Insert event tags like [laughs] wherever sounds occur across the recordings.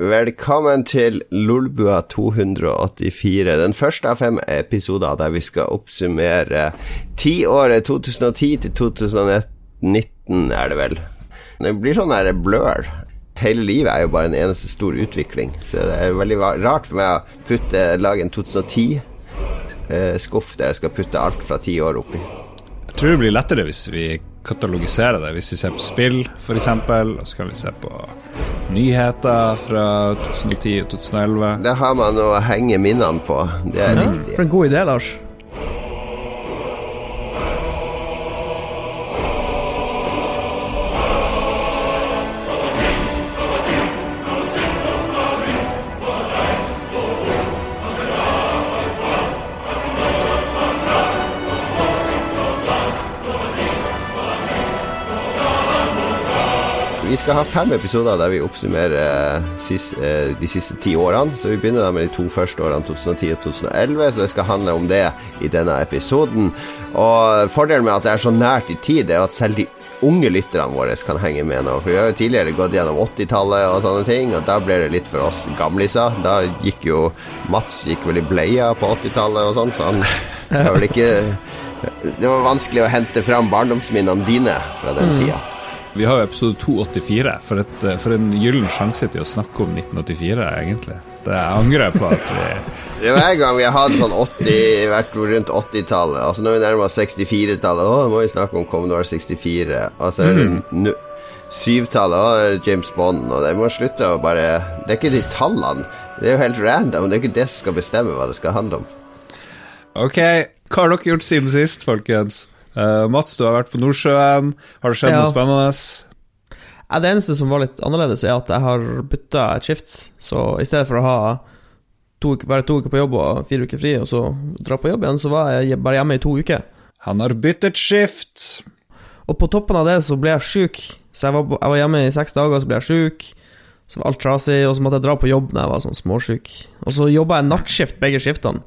Velkommen til Lolbua 284. Den første av fem episoder der vi skal oppsummere tiåret 2010 til 2019, er det vel. Det blir sånn her blør. Hele livet er jo bare en eneste stor utvikling, så det er veldig rart for meg å putte, lage en 2010-skuff der jeg skal putte alt fra ti år oppi. Jeg tror det blir lettere hvis vi katalogiserer det. Hvis vi ser på spill, f.eks., og så kan vi se på nyheter fra 2010 og 2011. Det har man å henge minnene på. Det er ja, riktig. For en god idé, Lars. Vi skal ha fem episoder der vi oppsummerer eh, sist, eh, de siste ti årene. Så vi begynner da med de to første årene, 2010 og 2011. Så det skal handle om det i denne episoden. Og fordelen med at det er så nært i tid, er at selv de unge lytterne våre kan henge med nå. For vi har jo tidligere gått gjennom 80-tallet og sånne ting, og da ble det litt for oss gamliser. Da gikk jo Mats gikk vel i bleia på 80-tallet og sånn, så han [laughs] har vel ikke Det var vanskelig å hente fram barndomsminnene dine fra den mm. tida. Vi har jo episode 284. For, et, eh, for en gyllen sjanse til å snakke om 1984, egentlig. Det angrer jeg på at vi [laughs] Det er hver gang vi har hatt sånn 80, vært rundt 80-tallet. Altså Når vi nærmer oss 64-tallet, å, må vi snakke om Commodore 64. Altså mm. 7-tallet, James Bond, og det må slutte å bare Det er ikke de tallene. Det er jo helt random. Det er ikke det som skal bestemme hva det skal handle om. Ok, hva har dere gjort siden sist, folkens? Uh, Mats, du har vært på Nordsjøen. Har det skjedd ja. noe spennende? Ja, det eneste som var litt annerledes, er at jeg har bytta et skift. Så i stedet for å ha to, være to uker på jobb og fire uker fri, og så dra på jobb igjen, så var jeg bare hjemme i to uker. Han har byttet skift! Og på toppen av det så ble jeg sjuk. Så jeg var, jeg var hjemme i seks dager, så ble jeg sjuk. Så var alt trasig, og så måtte jeg dra på jobb når jeg var sånn småsjuk. Og så jobba jeg nattskift begge skiftene.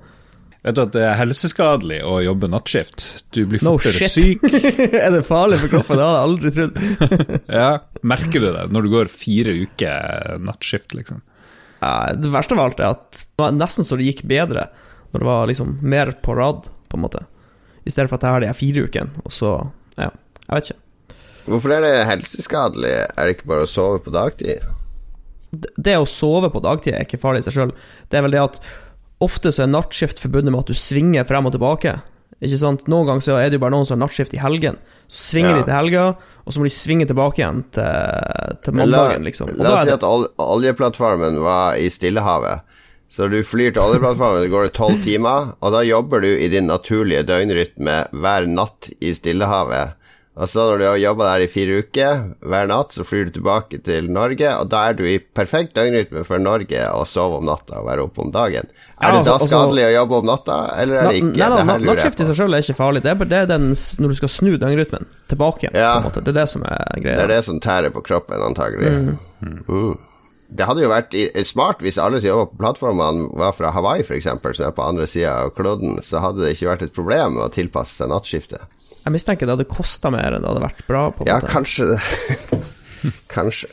Vet du at det er helseskadelig å jobbe nattskift? Du blir fortere no syk. [laughs] er det farlig for kroppen? Det hadde jeg aldri trodd. [laughs] ja, Merker du det når du går fire uker nattskift, liksom? Ja, det verste av alt er at det var nesten så det gikk bedre når det var liksom mer på rad, på en måte. I stedet for at jeg har de fire ukene, og så Ja, jeg vet ikke. Hvorfor er det helseskadelig? Er det ikke bare å sove på dagtid? Det å sove på dagtid er ikke farlig i seg sjøl. Det er vel det at Ofte så er nattskift forbundet med at du svinger frem og tilbake. Ikke sant? Noen ganger så er det jo bare noen som har nattskift i helgen. Så svinger ja. de til helga, og så må de svinge tilbake igjen til, til mandagen, liksom. la oss si at oljeplattformen var i Stillehavet. Så du flyr til oljeplattformen, det går tolv timer, og da jobber du i din naturlige døgnrytme hver natt i Stillehavet. Og så når du har jobba der i fire uker, hver natt, så flyr du tilbake til Norge, og da er du i perfekt døgnrytme for Norge å sove om natta og være oppe om dagen. Er det altså, da altså- skadelig altså, å jobbe om natta, eller er det ikke? Nei, nei, Nattskift i seg selv er ikke farlig. Det er, det er den når du skal snu døgnrytmen tilbake igjen. Ja. Det er det som er greia. Det er det som tærer på kroppen, antagelig. Mm. Mm. Det hadde jo vært smart hvis alle som jobber på plattformene var fra Hawaii, f.eks., som er på andre sida av kloden, så hadde det ikke vært et problem å tilpasse seg nattskiftet. Jeg mistenker det hadde kosta mer enn det hadde vært bra. på Ja, måte. kanskje det. [laughs] kanskje.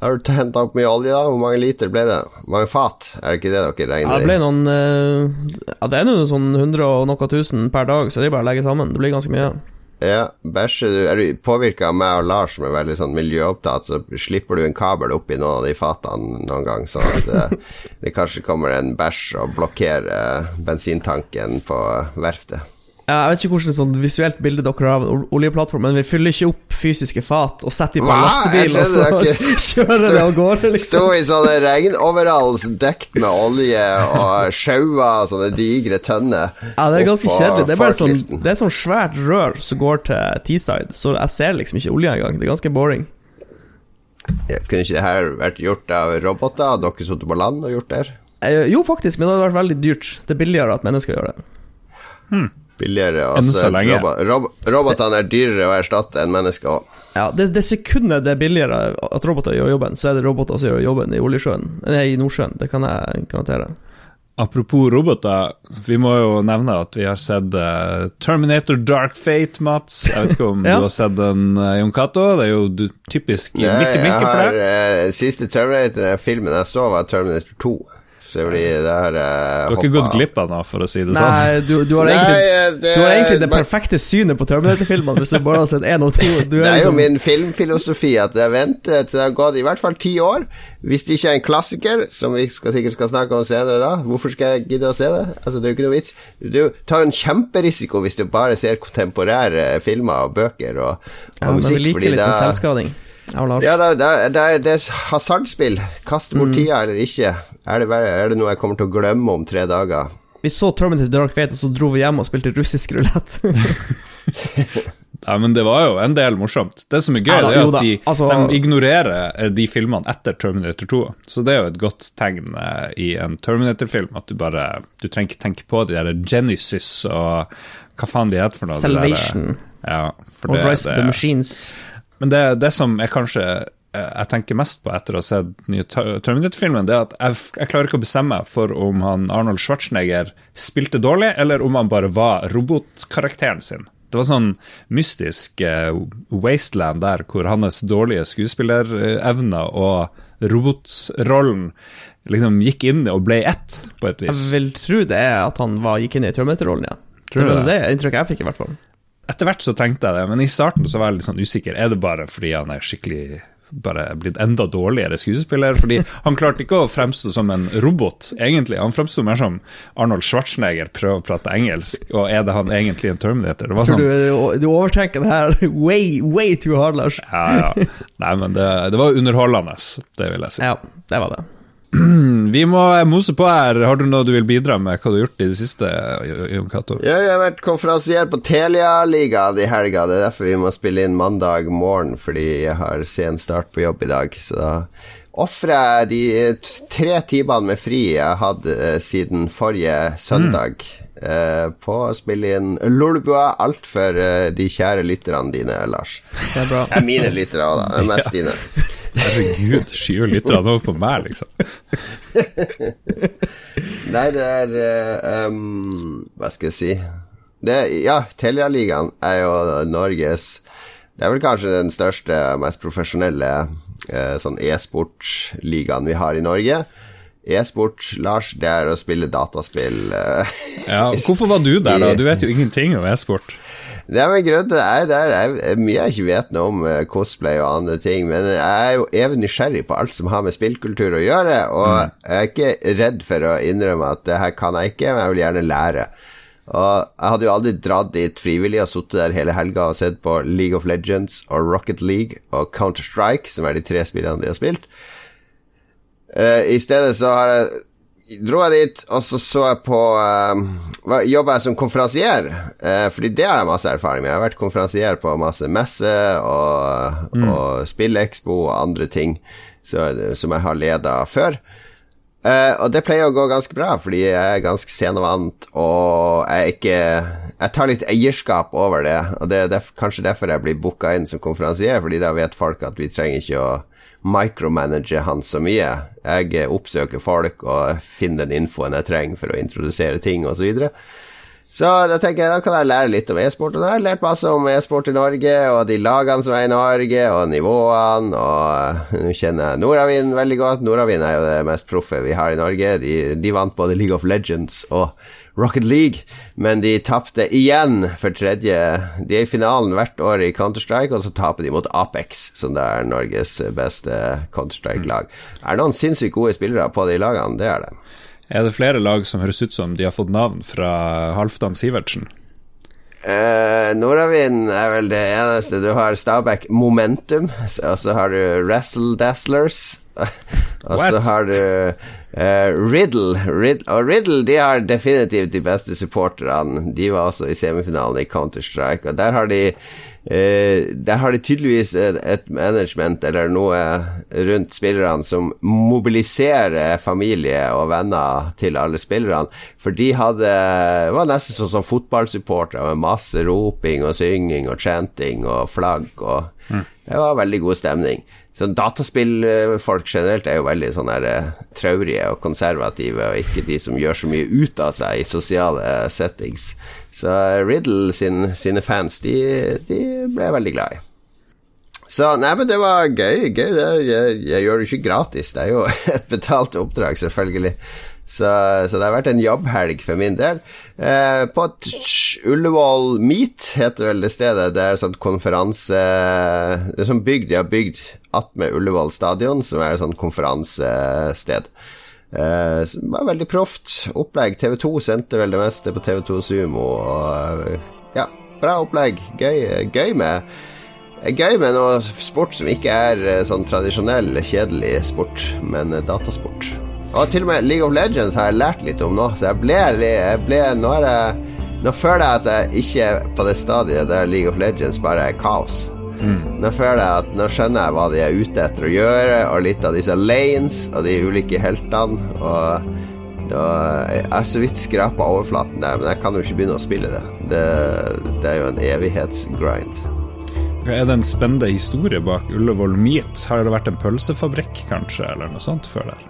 Har du henta opp mye olje, da? Hvor mange liter ble det? Hvor mange fat? Er det ikke det dere regner i? Ja, det ble noen uh, Ja, det er noe sånn 100 og noe tusen per dag, så det er bare å legge sammen. Det blir ganske mye. Ja, bæsjer du Er du påvirka av meg og Lars, som er veldig sånn miljøopptatt, så slipper du en kabel oppi noen av de fatene noen gang, sånn at det, [laughs] det kanskje kommer en bæsj og blokkerer bensintanken på verftet. Jeg vet ikke hvordan sånn visuelt bilde dere har av en oljeplattform, men vi fyller ikke opp fysiske fat og setter dem på en lastebil og så [laughs] kjører vi av gårde. Liksom. Stå i sånne regnoveralls dekt med olje og sjauer og sånne digre tønner. Ja, det er ganske kjedelig. Det er bare sånn, det er sånn svært rør som går til Teesside, så jeg ser liksom ikke olja engang. Det er ganske boring. Ja, kunne ikke det her vært gjort av roboter? Dere sittet på land og gjort det? Eh, jo, faktisk, men det hadde vært veldig dyrt. Det er billigere at mennesker gjør det. Hmm billigere. Enn så lenge. Rob rob robotene er dyrere å erstatte enn mennesker òg. Ja, det, det, sekundet det er billigere at roboter gjør jobben, så er det roboter som gjør jobben i oljesjøen Nei, i Nordsjøen. Det kan jeg garantere. apropos roboter, vi må jo nevne at vi har sett uh, Terminator Dark Fate, Mats. Jeg vet ikke om [laughs] ja. du har sett den, uh, Jon Cato? Det er jo du, typisk midt i blinken for deg. Uh, siste Terminator-filmen jeg så, var Terminator 2. Så blir det her Du har ikke gått glipp av noe, for å si det sånn? Nei, du, du, har, egentlig, Nei, det, du har egentlig det perfekte synet på Terminator-filmene, hvis du bare har sett én og to. det er liksom... jo min filmfilosofi at jeg venter til det har gått i hvert fall ti år. Hvis det ikke er en klassiker, som vi skal, sikkert skal snakke om senere da, hvorfor skal jeg gidde å se det? Altså, det er jo ikke noe vits. Du tar jo en kjemperisiko hvis du bare ser kontemporære filmer og bøker og, og ja, musikk. Men vi liker litt sånn selvskading. Ja, det, det, det, det er hasardspill. Kaste bort mm. tida eller ikke. Er det, er det, noe jeg kommer til å glemme om tre dager? Vi så Terminator Dark Fate, og så dro vi hjem og spilte russisk rulett. [laughs] ja, men det var jo en del morsomt. Det som er gøy, ja, da, er at de, altså, de, ignorerer eh, de filmene etter Terminator 2. Så det er jo et godt tegn eh, i en Terminator-film, at du bare Du trenger ikke tenke på de der Genesis og hva faen de heter for noe. Salvation. Der, ja, for og Rise of the Machines. Men det, det som er kanskje eh, jeg tenker mest på etter å ha sett nye Terminator-filmen, det er at jeg, jeg, klarer ikke å bestemme for om han Arnold Schwarzenegger spilte dårlig, eller om han bare var robotkarakteren sin. Det var sånn mystisk uh, wasteland der hvor hans dårlige skuespillerevner og robotrollen liksom gikk inn og ble ett, på et vis. Jeg vil tro det er at han var, gikk inn i Terminator-rollen, ja. Tror det er det inntrykket jeg fikk, i hvert fall. Etter hvert så tenkte jeg det, men i starten så var jeg litt sånn usikker. Er det bare fordi han er skikkelig bare blitt enda dårligere skuespiller? Fordi han klarte ikke å fremstå som en robot, egentlig. Han fremsto mer som Arnold Schwarzenegger prøver å prate engelsk, og er det han egentlig en Terminator? Det var sånn, du, du, overtenker det her [laughs] way, way too hard, Lars. ja, ja. Nei, men det, det var underholdende, det vil jeg si. Ja, det var det. [clears throat] Vi må mose på her. Har du noe du vil bidra med? Hva du har gjort i det siste? Jon Cato? Ja, jeg har vært konferansier på Telia-ligaen i helga. Det er derfor vi må spille inn mandag morgen, fordi jeg har sen start på jobb i dag. Så da ofrer jeg de tre timene med fri jeg har hatt eh, siden forrige søndag. Mm. Uh, på å spille inn Lolbua, alt for uh, de kjære lytterne dine, Lars. Det er bra. Det er mine lyttere òg, da. Mest [laughs] dine. Herregud, skyver lytterne over på meg, liksom? [laughs] Nei, det er um, Hva skal jeg si det, Ja, Telialigaen er jo Norges Det er vel kanskje den største, mest profesjonelle uh, sånn e-sportligaen vi har i Norge. E-sport, Lars, det er å spille dataspill. Uh, ja, [laughs] hvorfor var du der, da? Du vet jo ingenting om e-sport. Det er med grunn til det er, det er mye jeg ikke vet noe om uh, cosplay og andre ting, men jeg er jo evig nysgjerrig på alt som har med spillkultur å gjøre, og mm. jeg er ikke redd for å innrømme at det her kan jeg ikke, men jeg vil gjerne lære. Og jeg hadde jo aldri dratt dit frivillig og sittet der hele helga og sett på League of Legends og Rocket League og Counter-Strike, som er de tre spillene de har spilt. Uh, I stedet så har jeg dro jeg dit, og så så jeg på uh, Jobba jeg som konferansier, uh, fordi det har jeg masse erfaring med. Jeg har vært konferansier på masse messer og, mm. og Spillekspo og andre ting så, som jeg har leda før. Uh, og det pleier å gå ganske bra, fordi jeg er ganske sen og jeg ikke Jeg tar litt eierskap over det, og det er derfor, kanskje derfor jeg blir booka inn som konferansier, fordi da vet folk at vi trenger ikke å micromanage han så mye. Jeg oppsøker folk og finner den infoen jeg trenger for å introdusere ting osv. Så, videre. så da tenker jeg da kan jeg lære litt om e-sport. Og da har jeg lært masse om e-sport i Norge, og de lagene som er i Norge, og nivåene, og nå kjenner jeg Nordavind veldig godt. Nordavind er jo det mest proffe vi har i Norge. De, de vant både League of Legends og Rocket League, men de tapte igjen for tredje De er i finalen hvert år i Counter-Strike, og så taper de mot Apex, som det er Norges beste Counter-Strike-lag. Mm. Er det noen sinnssykt gode spillere på de lagene? Det er det. Er det flere lag som høres ut som de har fått navn fra Halvdan Sivertsen? Uh, Nordavind er vel det eneste. Du har Stabæk Momentum, og så har du Wrestle Dazzlers. [laughs] og så har du Uh, Riddle, Riddle, Og Riddle de har definitivt de beste supporterne. De var også i semifinalen i Counter-Strike, og der har de uh, Der har de tydeligvis et, et, management eller noe rundt spillerne som mobiliserer familie og venner til alle spillerne. For de hadde var nesten sånn som fotballsupportere med masse roping og synging og chanting og flagg og mm. Det var veldig god stemning. Sånn Dataspillfolk generelt er jo veldig sånn her eh, traurige og konservative, og ikke de som gjør så mye ut av seg i sosiale settings. Så Riddle sin, sine fans, de, de ble jeg veldig glad i. Så nei, men det var gøy. gøy det, jeg, jeg, gjør det ikke gratis, det er jo [laughs] et betalt oppdrag, selvfølgelig. Så, så det har vært en jobbhelg for min del. Eh, på Ullevål Meet heter vel det stedet. Det er sånn konferanse Det er sånn bygd de har bygd attmed Ullevål stadion, som er et sånt konferansested. Eh, det var veldig proft opplegg. TV2 sendte vel det meste på TV2 Sumo. Og ja, bra opplegg. Gøy, gøy med Gøy med noe sport som ikke er eh, sånn tradisjonell, kjedelig sport, men eh, datasport. Og til og med League of Legends har jeg lært litt om nå, så jeg ble, jeg ble Nå, er jeg, nå føler jeg at jeg ikke er på det stadiet der League of Legends bare er kaos. Mm. Nå føler jeg at Nå skjønner jeg hva de er ute etter å gjøre, og litt av disse lanes og de ulike heltene. Og jeg har så vidt skrapa overflaten der, men jeg kan jo ikke begynne å spille det. Det, det er jo en evighetsgrind. Er det en spennende historie bak Ullevål Meat? Har det vært en pølsefabrikk, kanskje, eller noe sånt før der?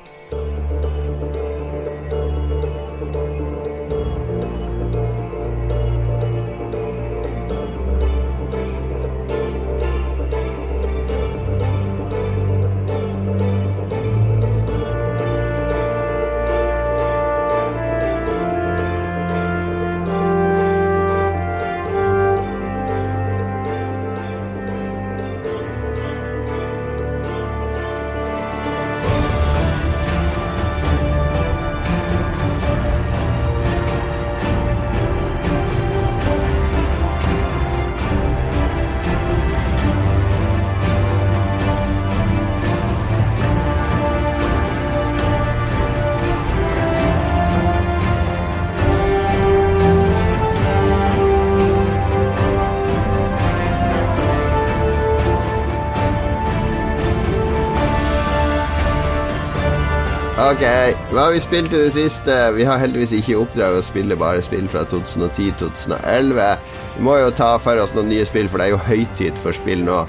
Ok, hva har vi spilt i det siste? Vi har heldigvis ikke oppdrag å spille bare spill fra 2010-2011. Vi må jo ta for oss noen nye spill, for det er jo høytid for spill nå.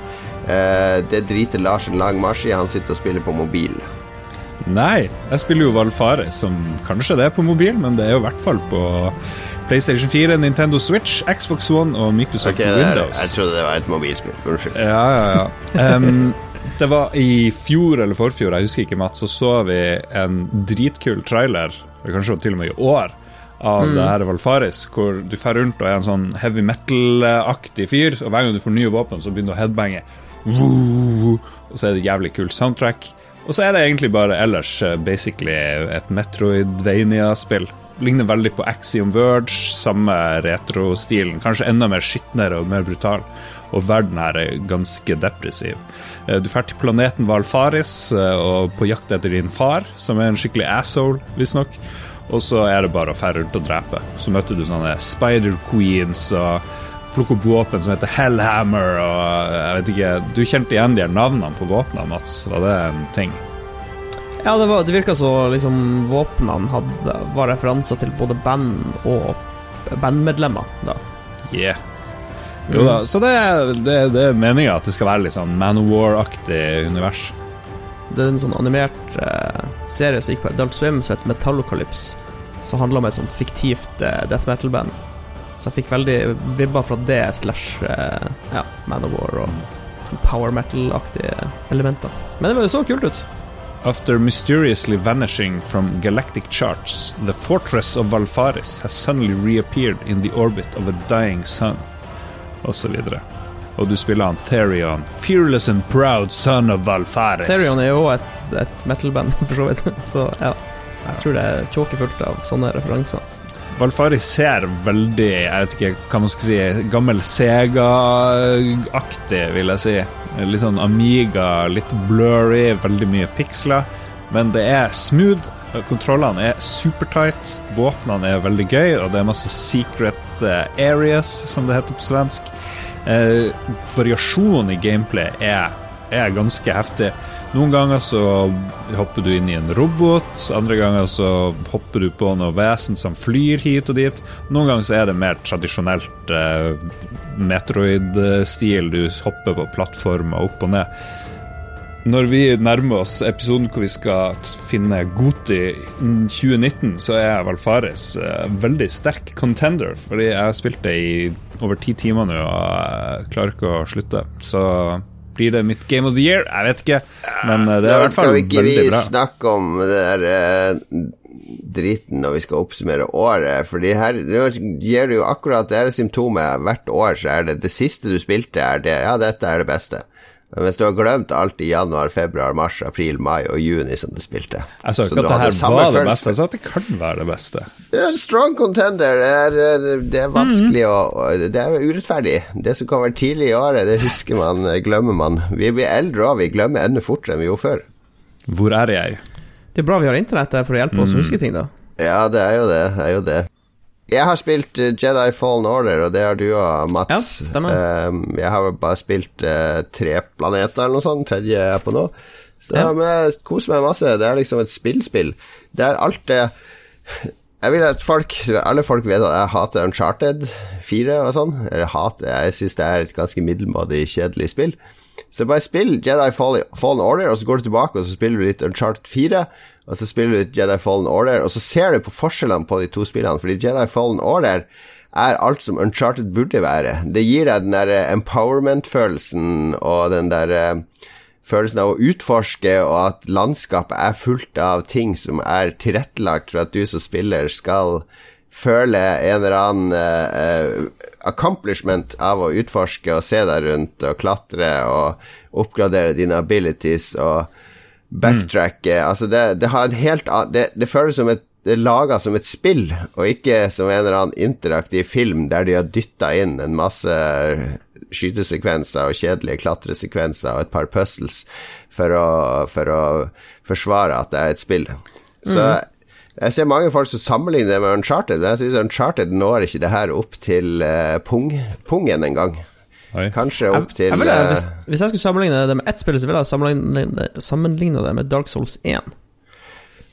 Uh, det driter Larsen Lang Marsj i. Han sitter og spiller på mobil. Nei, jeg spiller jo Valfare, som kanskje det er på mobil, men det er jo i hvert fall på PlayStation 4, Nintendo Switch, Xbox One og Microsoft okay, Windows. Jeg trodde det var et mobilspill. Unnskyld. Ja, ja, ja. [laughs] Um, det var i fjor eller forfjor, jeg husker ikke, Mats, så så vi en dritkul trailer, kanskje til og med i år, av mm. det her Valfaris, hvor du fer rundt og er en sånn heavy metal-aktig fyr, og hver gang du får nye våpen, så begynner du å headbange. Og så er det jævlig kult soundtrack. Og så er det egentlig bare ellers eh, basically et Metroidvania-spill. Ligner veldig på Axiom Verge, samme retro-stilen. Kanskje enda mer skitnere og mer brutal og verden her er ganske depressiv. Eh, du drar til planeten Valfaris eh, og på jakt etter din far, som er en skikkelig asshole, visstnok. Og så er det bare å fære rundt og drepe. Så møter du sånne Spider Queens og plukker opp våpen som heter Hellhammer og jeg vet ikke Du kjente igjen de navnene på våpnene, Mats? Var det en ting? Ja, det, var, det virka så liksom våpnene hadde, var referanser til både band og bandmedlemmer. da. Yeah. Jo da, så det, det, det er meninga at det skal være litt sånn Man of War-aktig univers. Det er en sånn animert eh, serie som gikk på Adult Swim, som heter Metallocalypse, som handler om et sånt fiktivt eh, death metal-band. Så jeg fikk veldig vibber fra det slash eh, ja, Man of War og power metal-aktige elementer. Men det var jo så kult ut. After mysteriously vanishing from galactic charts, the fortress of Valfaris has suddenly reappeared in the orbit of a dying sun osv. Og du spiller han Therion, fearless and proud son of Valfaris. Therion er jo et, et metal-band, [laughs] for så vidt. Så ja, jeg tror det er tåkefullt av sånne referanser. Valfaris ser veldig jeg vet ikke hva man skal si, gammel Sega-aktig, vil jeg si. Litt sånn Amiga, litt blurry, veldig mye piksler. Men det er smooth. Kontrollene er supertight. Våpnene er veldig gøy, og det er masse secret areas, som det heter på svensk. Eh, variasjonen i gameplay er, er, ganske heftig. Noen ganger så hopper du inn i en robot, andre ganger så hopper du på noe vesen som flyr hit og dit. Noen ganger så er det mer tradisjonelt eh, Metroid-stil, du hopper på plattformer opp og ned. Når vi nærmer oss episoden hvor vi skal finne Goti 2019, så er Valfaris uh, veldig sterk contender, fordi jeg har spilt det i over ti timer nå og jeg klarer ikke å slutte. Så blir det mitt game of the year? Jeg vet ikke, men uh, det er i hvert fall veldig bra. Skal vi ikke snakke om det der uh, driten når vi skal oppsummere året? Fordi her gir du jo akkurat det er symptomet. Hvert år så er det det siste du spilte, er det Ja, dette er det beste. Men hvis du har glemt alt i januar, februar, mars, april, mai og juni som du spilte Jeg sa ikke at det her var det beste, jeg sa at det kan være det beste. Det er strong contender. Det er, det er vanskelig mm. å Det er urettferdig. Det som kan være tidlig i året, det husker man, glemmer man. Vi blir eldre og vi glemmer enda fortere enn vi gjorde før. Hvor er jeg? Det er bra vi har internett der for å hjelpe oss å huske ting, da. Ja, det er jo det. det, er jo det. Jeg har spilt uh, Jedi Fallen Order, og det har du òg, Mats. Ja, stemmer. Uh, jeg har bare spilt uh, tre planeter eller noe sånt, tredje er jeg på nå. Så ja. jeg koser meg masse. Det er liksom et spillspill. Det er alt det Jeg vil at folk, alle folk vet at jeg hater Uncharted 4 og sånn. Eller hater Jeg syns det er et ganske middelmådig, kjedelig spill. Så bare spill Jedi Fallen Order, og så går du tilbake og så spiller du litt Uncharted 4 og så spiller du Jedi Fallen Order, og så ser du på forskjellene på de to spillene, fordi Jedi Fallen Order er alt som Uncharted burde være. Det gir deg den der empowerment-følelsen og den der uh, følelsen av å utforske, og at landskapet er fullt av ting som er tilrettelagt for at du som spiller skal føle en eller annen uh, accomplishment av å utforske og se deg rundt og klatre og oppgradere dine abilities og backtracke mm. Altså, det, det, har en helt det, det føles som et det er laga som et spill, og ikke som en eller annen interaktiv film der de har dytta inn en masse skytesekvenser og kjedelige klatresekvenser og et par puzzles for å, for å forsvare at det er et spill. Så mm. Jeg ser mange folk som sammenligner det med Uncharted, men jeg syns Uncharted når ikke det her opp til uh, pung, pungen engang. Kanskje opp til jeg, jeg ville, hvis, eh, hvis, jeg skulle sammenligne det med ett spill, så ville jeg sammenligne, sammenligne det med Dark Souls 1.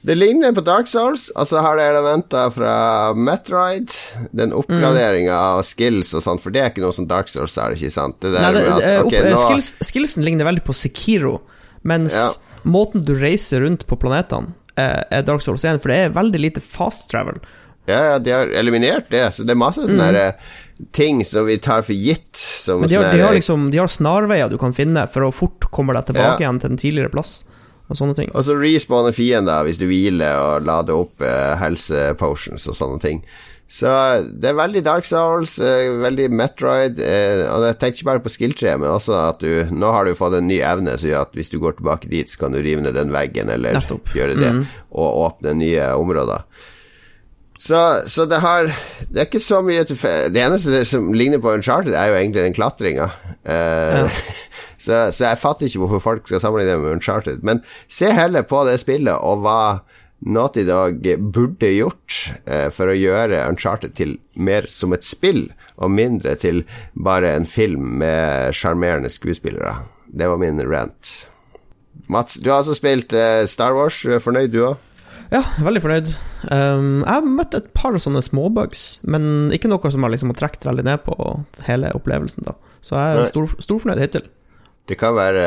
Det ligner på Dark Souls, og så har det elementer fra Metroid. Den oppgraderinga mm. av skills og sånn, for det er ikke noe som Dark Souls er, ikke sant? Det Nei, det, at, okay, opp, nå... skills, skillsen ligner veldig på Sekiro, mens ja. måten du reiser rundt på planetene, er Dark Souls 1, for det er veldig lite fast travel. Ja, ja, de har eliminert det, så det er masse sånne mm ting som vi tar for gitt. Men de har, de har, liksom, de har snarveier du kan finne for å fort komme deg tilbake ja. igjen til en tidligere plass. Og sånne ting Og så respawne fiender hvis du hviler og lader opp uh, helsepotions og sånne ting. Så det er veldig Dark Souls, uh, veldig Metroid. Uh, og jeg tenker ikke bare på skill-treet, men også at du Nå har du fått en ny evne som gjør at hvis du går tilbake dit, så kan du rive ned den veggen, eller Nettopp. gjøre det, mm. og åpne nye områder. Så, så, det har Det er ikke så mye til Det eneste som ligner på Uncharted, er jo egentlig den klatringa. Uh, ja. [laughs] så, så, jeg fatter ikke hvorfor folk skal sammenligne det med Uncharted. Men se heller på det spillet og hva Naughty Dog burde gjort eh, for å gjøre Uncharted til mer som et spill, og mindre til bare en film med sjarmerende skuespillere. Det var min rant. Mats, du har altså spilt eh, Star Wars. Du er Fornøyd, du òg? Ja, veldig fornøyd. Um, jeg har møtt et par sånne småbugs, men ikke noe som har liksom trukket veldig ned på hele opplevelsen. da Så jeg er stor, storfornøyd hittil. Det kan være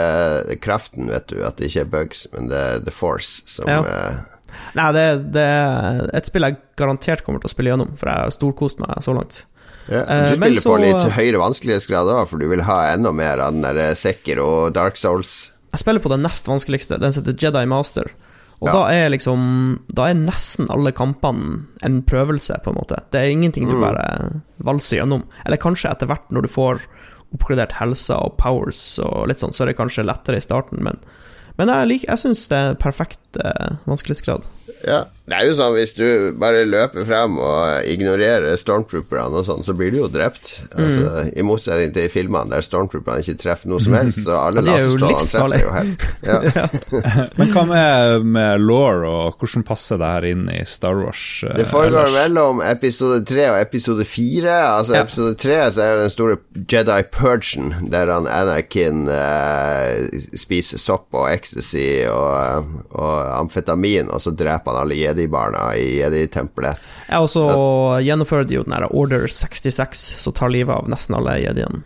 uh, kraften, vet du, at det ikke er bugs, men det er The Force som ja. uh... Nei, det, det, er et spill jeg garantert kommer til å spille gjennom, for jeg har storkost meg så langt. Ja, du uh, spiller så, på litt høyere vanskelighetsgrad òg, for du vil ha enda mer av den der Sekir og Dark Souls. Jeg spiller på den nest vanskeligste, den heter Jedi Master. Og ja. da er liksom Da er nesten alle kampene en prøvelse, på en måte. Det er ingenting du mm. bare valser gjennom. Eller kanskje etter hvert, når du får oppgradert helsa og powers og litt sånn, så er det kanskje lettere i starten, men, men jeg, liker, jeg syns det er perfekt eh, vanskelighetsgrad. Ja, Det er jo sånn hvis du bare løper frem og ignorerer stormtrooperne og sånn, så blir du jo drept. Altså, Mm. I motsetning til i filmene der stormtrooperne ikke treffer noe som helst, så alle Ja, er laserstrålene treffer jo helt. Ja. [laughs] [laughs] Men hva med, med law, og hvordan passer det her inn i Star Wars? eh, Det foregår mellom episode tre og episode fire. Altså Ja. Episode tre så er det den store Jedi Purgen, der han Anakin eh, spiser sopp og ecstasy og, og amfetamin, og så dreper han alle jedi-barna i jedi-tempelet. Ja, og så gjennomfører de jo den her Order 66, som tar livet av nesten alle jediene.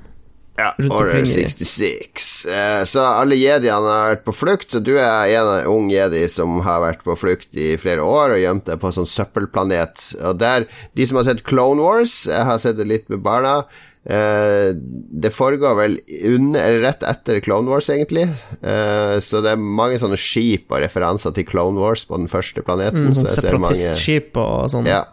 Ja, Order 66. Eh, så alle jediene har vært på flukt, så du er en ung jedi som har vært på flukt i flere år og gjemt deg på en sånn søppelplanet. Og der, de som har sett Clone Wars, jeg har sett det litt med barna. Eh, det foregår vel under, eller rett etter Clone Wars, egentlig. Eh, så det er mange sånne skip og referanser til Clone Wars på den første planeten. Mm, separatistskip og sånn. ja.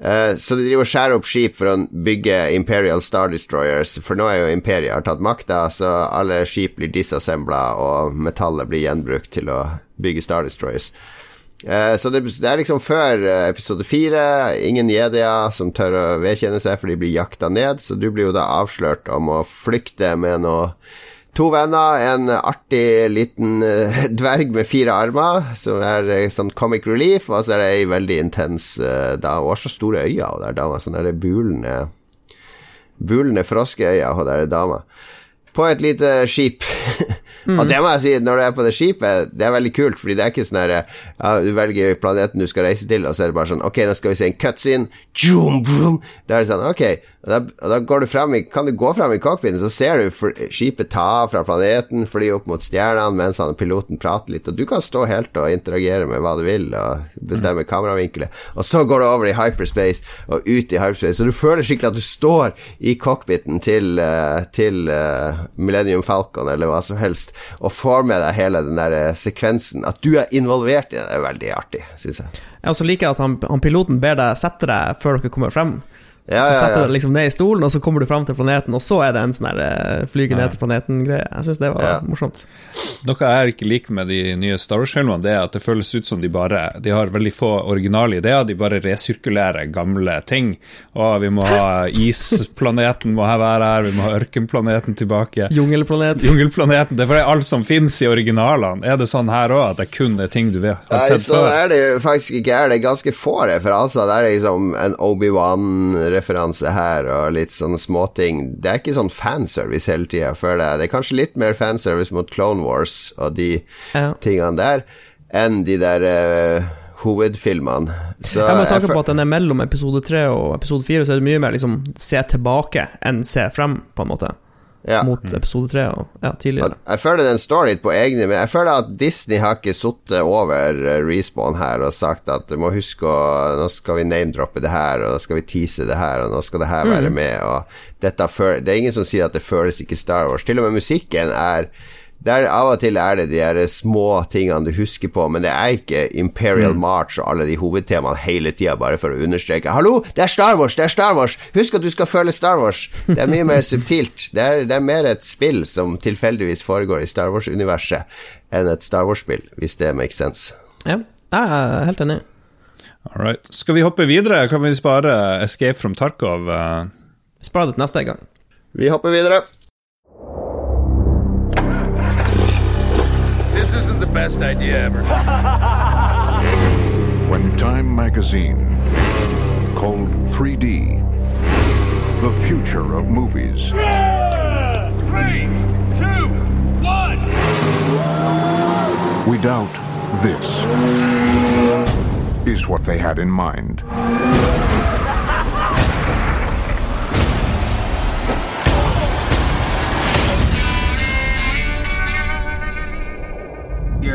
Eh, så de driver og skjærer opp skip for å bygge Imperial Star Destroyers, for nå er jo Imperiet har tatt makta, så alle skip blir disassembla, og metallet blir gjenbrukt til å bygge Star Destroyers. Eh, så det, det er liksom før eh, episode fire. Ingen jedier som tør å vedkjenne seg, for de blir jakta ned, så du blir jo da avslørt om å flykte med noe To venner, en artig liten eh, [laughs] dverg med fire armer, som er sånn comic relief, og så er det ei veldig intens uh, dame. Hun har så store øyne, og der dama. Sånne bulende Bulende froskeøyne, hun der dama. På et lite skip. [laughs] Og det må jeg si, når du er på det skipet, det er veldig kult, fordi det er ikke sånn her ja, Du velger planeten du skal reise til, og så er det bare sånn Ok, nå skal vi se en cutscene. Da er det sånn, ok. Da, da du i, kan du gå frem i cockpiten, så ser du skipet ta fra planeten, fly opp mot stjernene mens han, piloten prater litt, og du kan stå helt og interagere med hva du vil, og bestemme kameravinkler. Og så går du over i hyperspace og ut i hyperspace, så du føler skikkelig at du står i cockpiten til, eh, til uh, Millennium Falcon eller hva som helst, og får med deg hele den der eh, sekvensen. At du er involvert i det, er veldig artig, syns jeg. Jeg også liker at han, han piloten ber deg sette deg før dere kommer frem. Ja, så ja, setter du deg liksom ned i stolen, og så kommer du frem til planeten, og så er det en sånn her eh, flyge ned til planeten-greie. Jeg syns det var Ja. morsomt. Noe jeg ikke liker med de nye Star Wars-filmene, det er at det føles ut som de bare De har veldig få originale ideer, de bare resirkulerer gamle ting. Å, vi må ha [laughs] isplaneten må her være her, vi må ha ørkenplaneten tilbake. Jungelplanet. Jungelplaneten. Det er alt som fins i originalene. Er det sånn her òg, at det kun er ting du har Nei, sett sånn før? er det faktisk ikke. Er det ganske få referanser. Det er liksom en Obi-Wan-referanse her, og litt sånne småting. Det er ikke sånn fanservice hele tida, føler jeg. Det er kanskje litt mer fanservice mot Clone Wars og de Ja. tingene der, enn de der uh, hovedfilmene. Så Ja, med tanke på at den er mellom episode tre og episode fire, så er det mye mer liksom se tilbake enn se frem, på en måte. Ja. Mot episode tre og ja, tidligere. Jeg føler den står litt på egne Men jeg føler at Disney har ikke sittet over eh, Respawn her og sagt at du må huske å Nå skal vi name-droppe det her, og nå skal vi tease det her, og nå skal det her være med, og dette føler Det er ingen som sier at det føles ikke Star Wars. Til og med musikken er der Av og til er det de her små tingene du husker på, men det er ikke Imperial March og alle de hovedtemaene hele tida, bare for å understreke 'Hallo, det er Star Wars! Det er Star Wars! Husk at du skal føle Star Wars!' Det er mye mer subtilt. Det er, det er mer et spill som tilfeldigvis foregår i Star Wars-universet, enn et Star Wars-spill, hvis det makes sense. Ja, jeg er helt enig. All right. Skal vi hoppe videre? Kan vi spare Escape from Tarkov? eh? Spar det til neste gang. Vi hopper videre. Best idea ever. [laughs] when Time magazine called 3D the future of movies. Three, two, one. We doubt this is what they had in mind.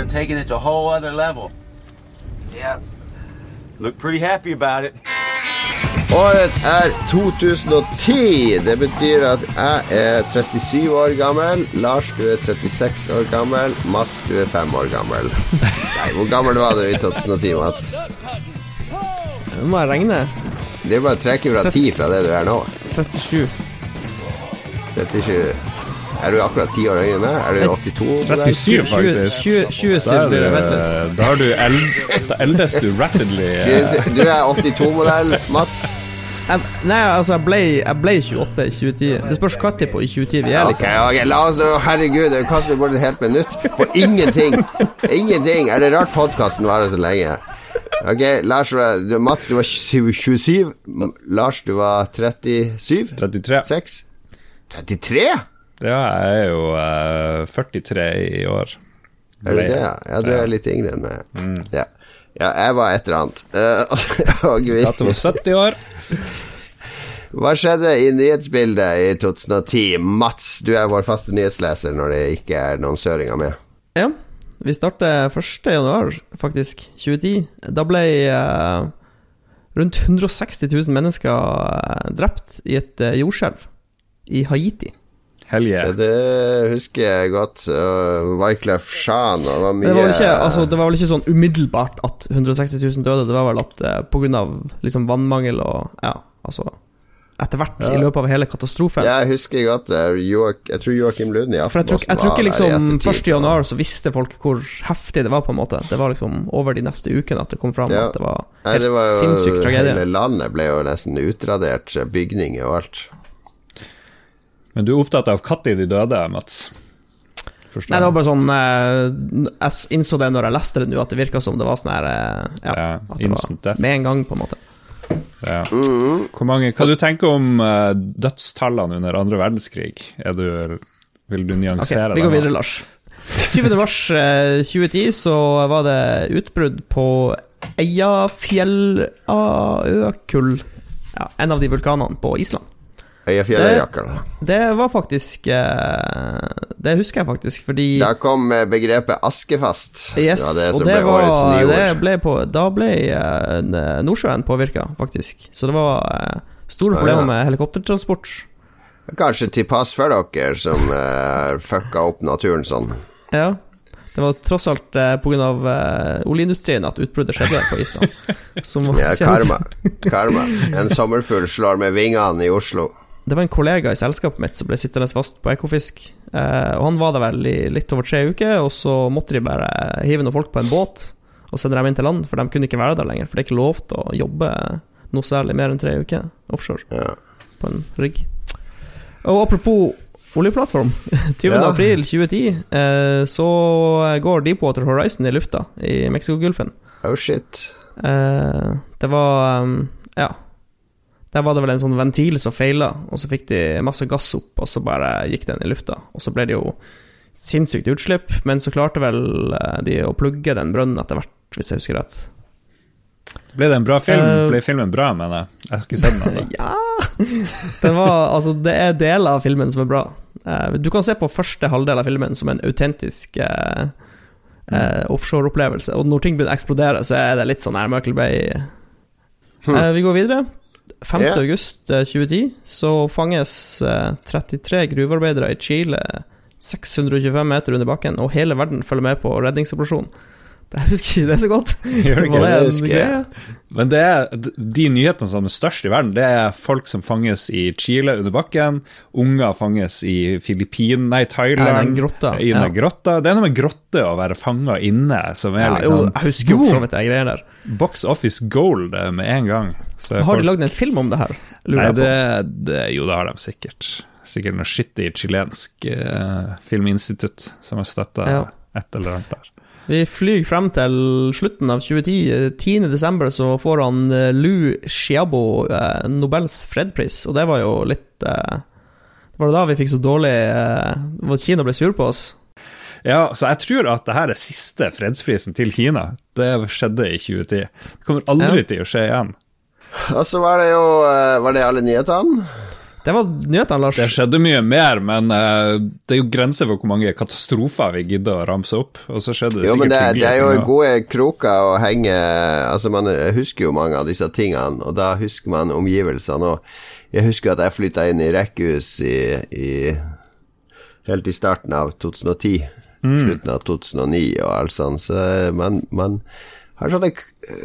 You're taking it to a whole other level. Yep. Look pretty happy about it. Året er 2010. Det betyr at jeg er 37 år gammel. Lars, du er 36 år gammel. Mats, du er 5 år gammel. Nei, hvor gammel var du i 2010, Mats? Nå må jeg regne. Det er bare å trekke fra 10 fra det du er nå. 37. 37. Er du akkurat ti år høyere enn meg? Er du 82? 37, 20, faktisk. 20, 27 Da, er du, vent da har du eld, Da eldes du rapidly. Du er 82-modell, Mats. Jeg, nei, altså, jeg ble, jeg ble 28 i 2010. Det spørs når på i 2010 vi er, Ok, liksom. ok, la oss nå Herregud, det kaster bort et helt minutt på ingenting. Ingenting. Er det rart podkasten varer så lenge? Ok, Lars, du, Mats, du var 27. Lars, du var 37? 33. 6? 33? Ja, jeg er jo eh, 43 i år. Er du det? ja? Ja, du er litt yngre enn meg. Ja. ja, jeg var et eller annet. Eh, [laughs] og vi- At du var 70 år. Hva skjedde i nyhetsbildet i 2010? Mats, du er vår faste nyhetsleser når det ikke er noen søringer med. Ja, vi starter 1. januar, faktisk, 2010. Da ble eh, rundt 160 000 mennesker eh, drept i et eh, jordskjelv i Haiti. Helge. Det husker jeg godt. Uh, Wyclef Jean og det var mye Det var, ikke, altså, det var vel ikke sånn umiddelbart at 160 000 døde, det var vel at eh, på grunn av liksom vannmangel og Ja, altså Etter hvert, i løpet av hele katastrofen. Jeg husker godt det. Joak, jeg tror Joakim Lund i Aftenposten jeg tror ikke liksom der i 1. ettertid. januar så visste folk hvor heftig det var, på en måte. Det var liksom over de neste ukene at det kom fram Ja. at det var Nei, helt det var jo, sinnssyk tragedie. Hele landet ble jo nesten utradert. Bygninger og alt. Men du er opptatt av når de døde, Mats? Forstår Nei, det var bare sånn eh, Jeg innså det når jeg leste det nå, at det virka som det var sånn her eh, Ja, Ja, at det var med en gang, på en måte. Ja. Hvor mange, hva du tenker om eh, dødstallene under andre verdenskrig? Er du, vil du nyansere okay, vi går videre, Lars. 20. mars eh, 2010 så var det utbrudd på Eiafjellaøkull, Ja, en av de vulkanene på Island. Øyafjellerjakkerne. Det var faktisk eh, Det husker jeg faktisk, fordi Da kom eh, begrepet askefast. Yes, det det og det ble var, det ble på, Da ble eh, Nordsjøen påvirka, faktisk. Så det var store problemer med helikoptertransport. Kanskje til pass for dere som uh, fucka opp naturen sånn. Ja. Det var tross alt eh, pga. Eh, oljeindustrien at utbruddet skjedde på Island. [laughs] Ja, karma. karma. En sommerfugl slår med vingene i Oslo. Det var en kollega i selskapet mitt som ble sittende fast på Ekofisk. Eh, og Han var der vel i litt over tre uker, og så måtte de bare hive noen folk på en båt og sende dem inn til land, for de kunne ikke være der lenger. For det er ikke lov til å jobbe noe særlig mer enn tre uker offshore Ja. på en rigg. Og apropos oljeplattform. [laughs] 20. Ja. april 2010 eh, så går Deepwater Horizon i lufta i Mexicogolfen. Oh shit. Eh, det var um, Ja. Der var det vel en sånn ventil som feila, og så fikk de masse gass opp, og så bare gikk den i lufta. Og så ble det jo sinnssykt utslipp, men så klarte vel eh, de å plugge den brønnen etter hvert, hvis jeg husker rett. Ble det en bra film? Uh, Ble filmen bra, mener jeg? Jeg har ikke sett den ennå. [laughs] Ja Den var Altså, det er deler av filmen som er bra. Uh, du kan se på første halvdel av filmen som en autentisk uh, uh, offshore-opplevelse, Og når ting begynner å eksplodere, så er det litt sånn her Michael Bay. Eh, vi går videre. 5. Yeah. august eh, 2010 så fanges eh, 33 gruvearbeidere i Chile 625 meter under bakken, og hele verden følger med på redningsoperasjonen. Det jeg husker ikke det så godt. [laughs] Gjør det? Det husker jeg. Men det er, de nyhetene som er størst i verden, det er folk som fanges i Chile under bakken, unger fanges i Filippin, nei, Ja, Thailand, den grotta, i den ja. grotta. Det er noe med grotte å være fanga inne, som er Ja, jo, liksom jeg husker jo for de greiene der. box office gold eh, med en gang. Så Har de folk- lagd en film om det her? Lurer Nei, jeg det, det, jo, det har de sikkert. Sikkert noe i chilensk uh, filminstitutt som har støtta Ja. et eller annet der. Vi flyr frem til slutten av 2010. 10. desember så får han eh, Lou Xiaobo eh, Nobels fredspris, og det var jo litt eh, Det var da vi fikk så dårlig eh, Kina ble sur på oss. Ja, så jeg tror at det her er siste fredsprisen til Kina. Det skjedde i 2010. Det kommer aldri Ja. til å skje igjen. Og så var det jo eh, Var det alle nyhetene? Det var nyhetene, Lars. Det skjedde mye mer, men uh, det er jo grenser for hvor mange katastrofer vi gidder å ramse opp. Og så skjedde det Jo, men sikkert det, er- det er jo gode kroker å henge Altså, man husker jo mange av disse tingene, og da husker man omgivelsene òg. Jeg husker at jeg flytta inn i rekkehus i, i Helt i starten av 2010. Slutten av 2009 og alt sånt. Så man, man har sånne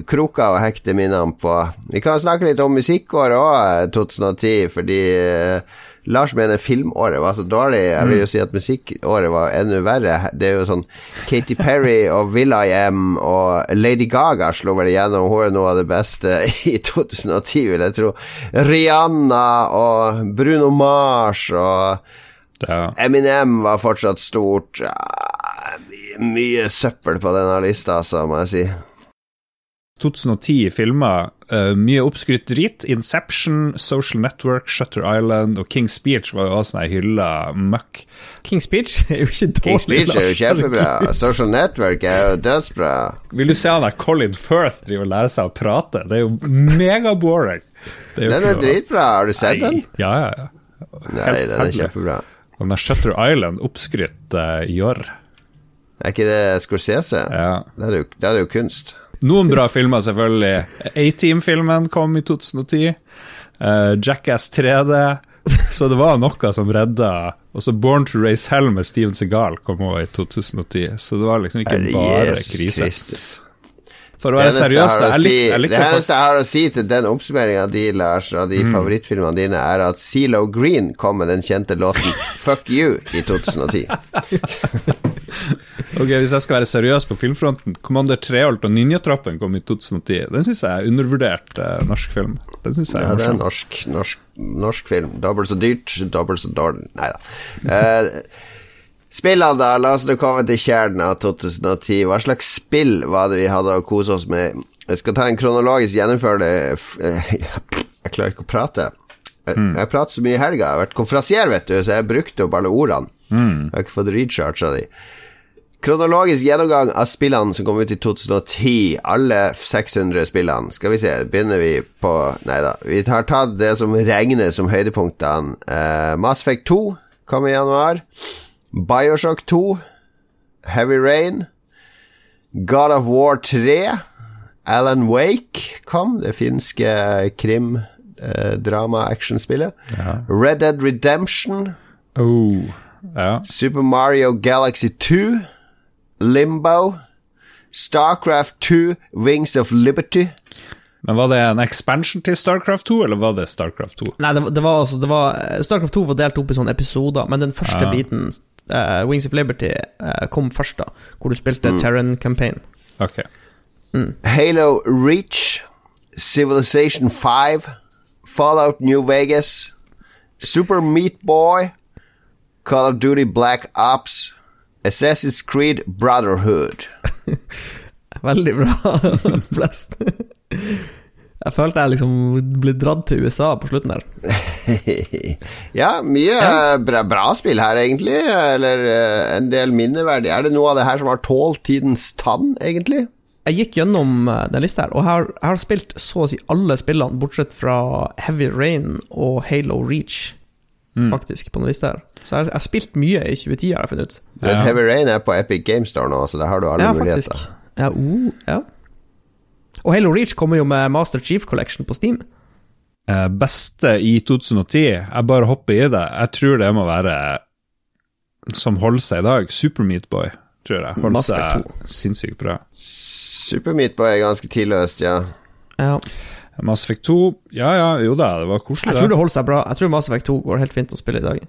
kroker å hekte minnene på. Vi kan snakke litt om musikkåret òg, 2010, fordi eh, Lars mener filmåret var så dårlig. Jeg vil jo si at musikkåret var enda verre. Det er jo sånn Katy Perry [laughs] og Will I Am og Lady Gaga slo vel igjennom. Hun er noe av det beste [laughs] i 2010, vil jeg tro. Rihanna og Bruno Mars og Eminem var fortsatt stort. Mye, mye søppel på denne lista, altså, må jeg si. 2010 filmer uh, mye oppskrytt drit. Inception, Social Network, Shutter Island og King's Speech var jo også sånn hylla møkk. King's Speech er jo ikke dårlig. King's Speech er jo kjempebra. Social Network er jo dødsbra. Vil du se han der Colin Firth driver og lærer seg å prate? Det er jo megaboring. Den er dritbra. Har du sett den? Ja, ja, ja. Nei, den er kjempebra. Og den der Shutter Island, oppskrytt uh, jorr. Er ikke det Scorsese? Ja. Det er jo, det er jo kunst. Noen bra filmer, selvfølgelig. A-Team-filmen kom i 2010. Uh, Jackass 3D. Så det var noe som redda Og så Born to Raise Hell med Steven Segal kom òg i 2010. Så det var liksom ikke bare Jesus krise. Kristus. For å være seriøs, jeg si- det eneste jeg har å si til den oppsummeringa di, Lars, og de Mm. favorittfilmene dine, er at Zelo Green kom med den kjente låten 'Fuck You' i 2010. [laughs] Ok, Hvis jeg skal være seriøs på filmfronten, Commander Treholt og Ninjatrappen' kom i 2010. Den syns jeg er undervurdert eh, norsk film. Den synes jeg Ja, er det er norsk, norsk, norsk film. Dobbelt så dyrt, dobbelt så dårlig Nei da. Eh, spillene, da. La oss nå komme til kjernen av 2010. Hva slags spill var det vi hadde å kose oss med? Jeg skal ta en kronologisk gjennomførende Jeg klarer ikke å prate. Jeg, jeg prater så mye i helga. Jeg har vært konferansier, vet du, så jeg brukte opp alle ordene. Jeg har ikke fått recharga de. Kronologisk gjennomgang av spillene som kom ut i 2010. Alle 600 spillene. Skal vi se, begynner vi på Nei da. Vi har tatt det som regnes som høydepunktene. Uh, Mass Effect 2 kom i januar. Bioshock 2. Heavy Rain. God of War 3. Alan Wake kom, det finske krim-drama-actionspillet. Red Dead Redemption. Oh, ja. Super Mario Galaxy 2, Limbo, Starcraft 2, Wings of Liberty. Men var det en expansion til Starcraft 2, eller var det Starcraft 2? Nei, det, det var altså det var, Starcraft 2 var delt opp i sånne episoder, men den første Ja. biten, uh, Wings of Liberty, uh, kom først, da. Hvor du spilte Terran Campaign. Ok. Halo Reach, Civilization 5, Fallout New Vegas, Super Meat Boy, Call of Duty Black Ops, Assassin's Creed Brotherhood. [laughs] Veldig bra [laughs] flest. Jeg følte jeg liksom ble dratt til USA på slutten der. [laughs] ja, mye ja. bra, bra spill her, egentlig. Eller eh, en del minneverdig. Er det noe av det her som har tålt tidens tann, egentlig? Jeg gikk gjennom eh, den lista her, og jeg har, jeg har spilt så å si alle spillene, bortsett fra Heavy Rain og Halo Reach, faktisk, på den lista her. Så jeg jeg har spilt mye i 2010, har jeg funnet ut. Vet, Heavy Rain er på Epic Game Store nå, så der har du alle Ja, muligheter. faktisk. Ja, uh, ja. Og Halo Reach kommer jo med Master Chief Collection på Steam. Eh, beste i 2010, jeg bare hopper i det. Jeg tror det må være som holder seg i dag. Super Meatboy, tror jeg. Holder seg sinnssykt bra. Super Meat Boy er ganske tidløst, ja. Ja. Mass Effect 2, ja ja, jo da, det var koselig. Jeg tror det. holder seg bra. Jeg tror Mass Effect 2 går helt fint å spille i dag.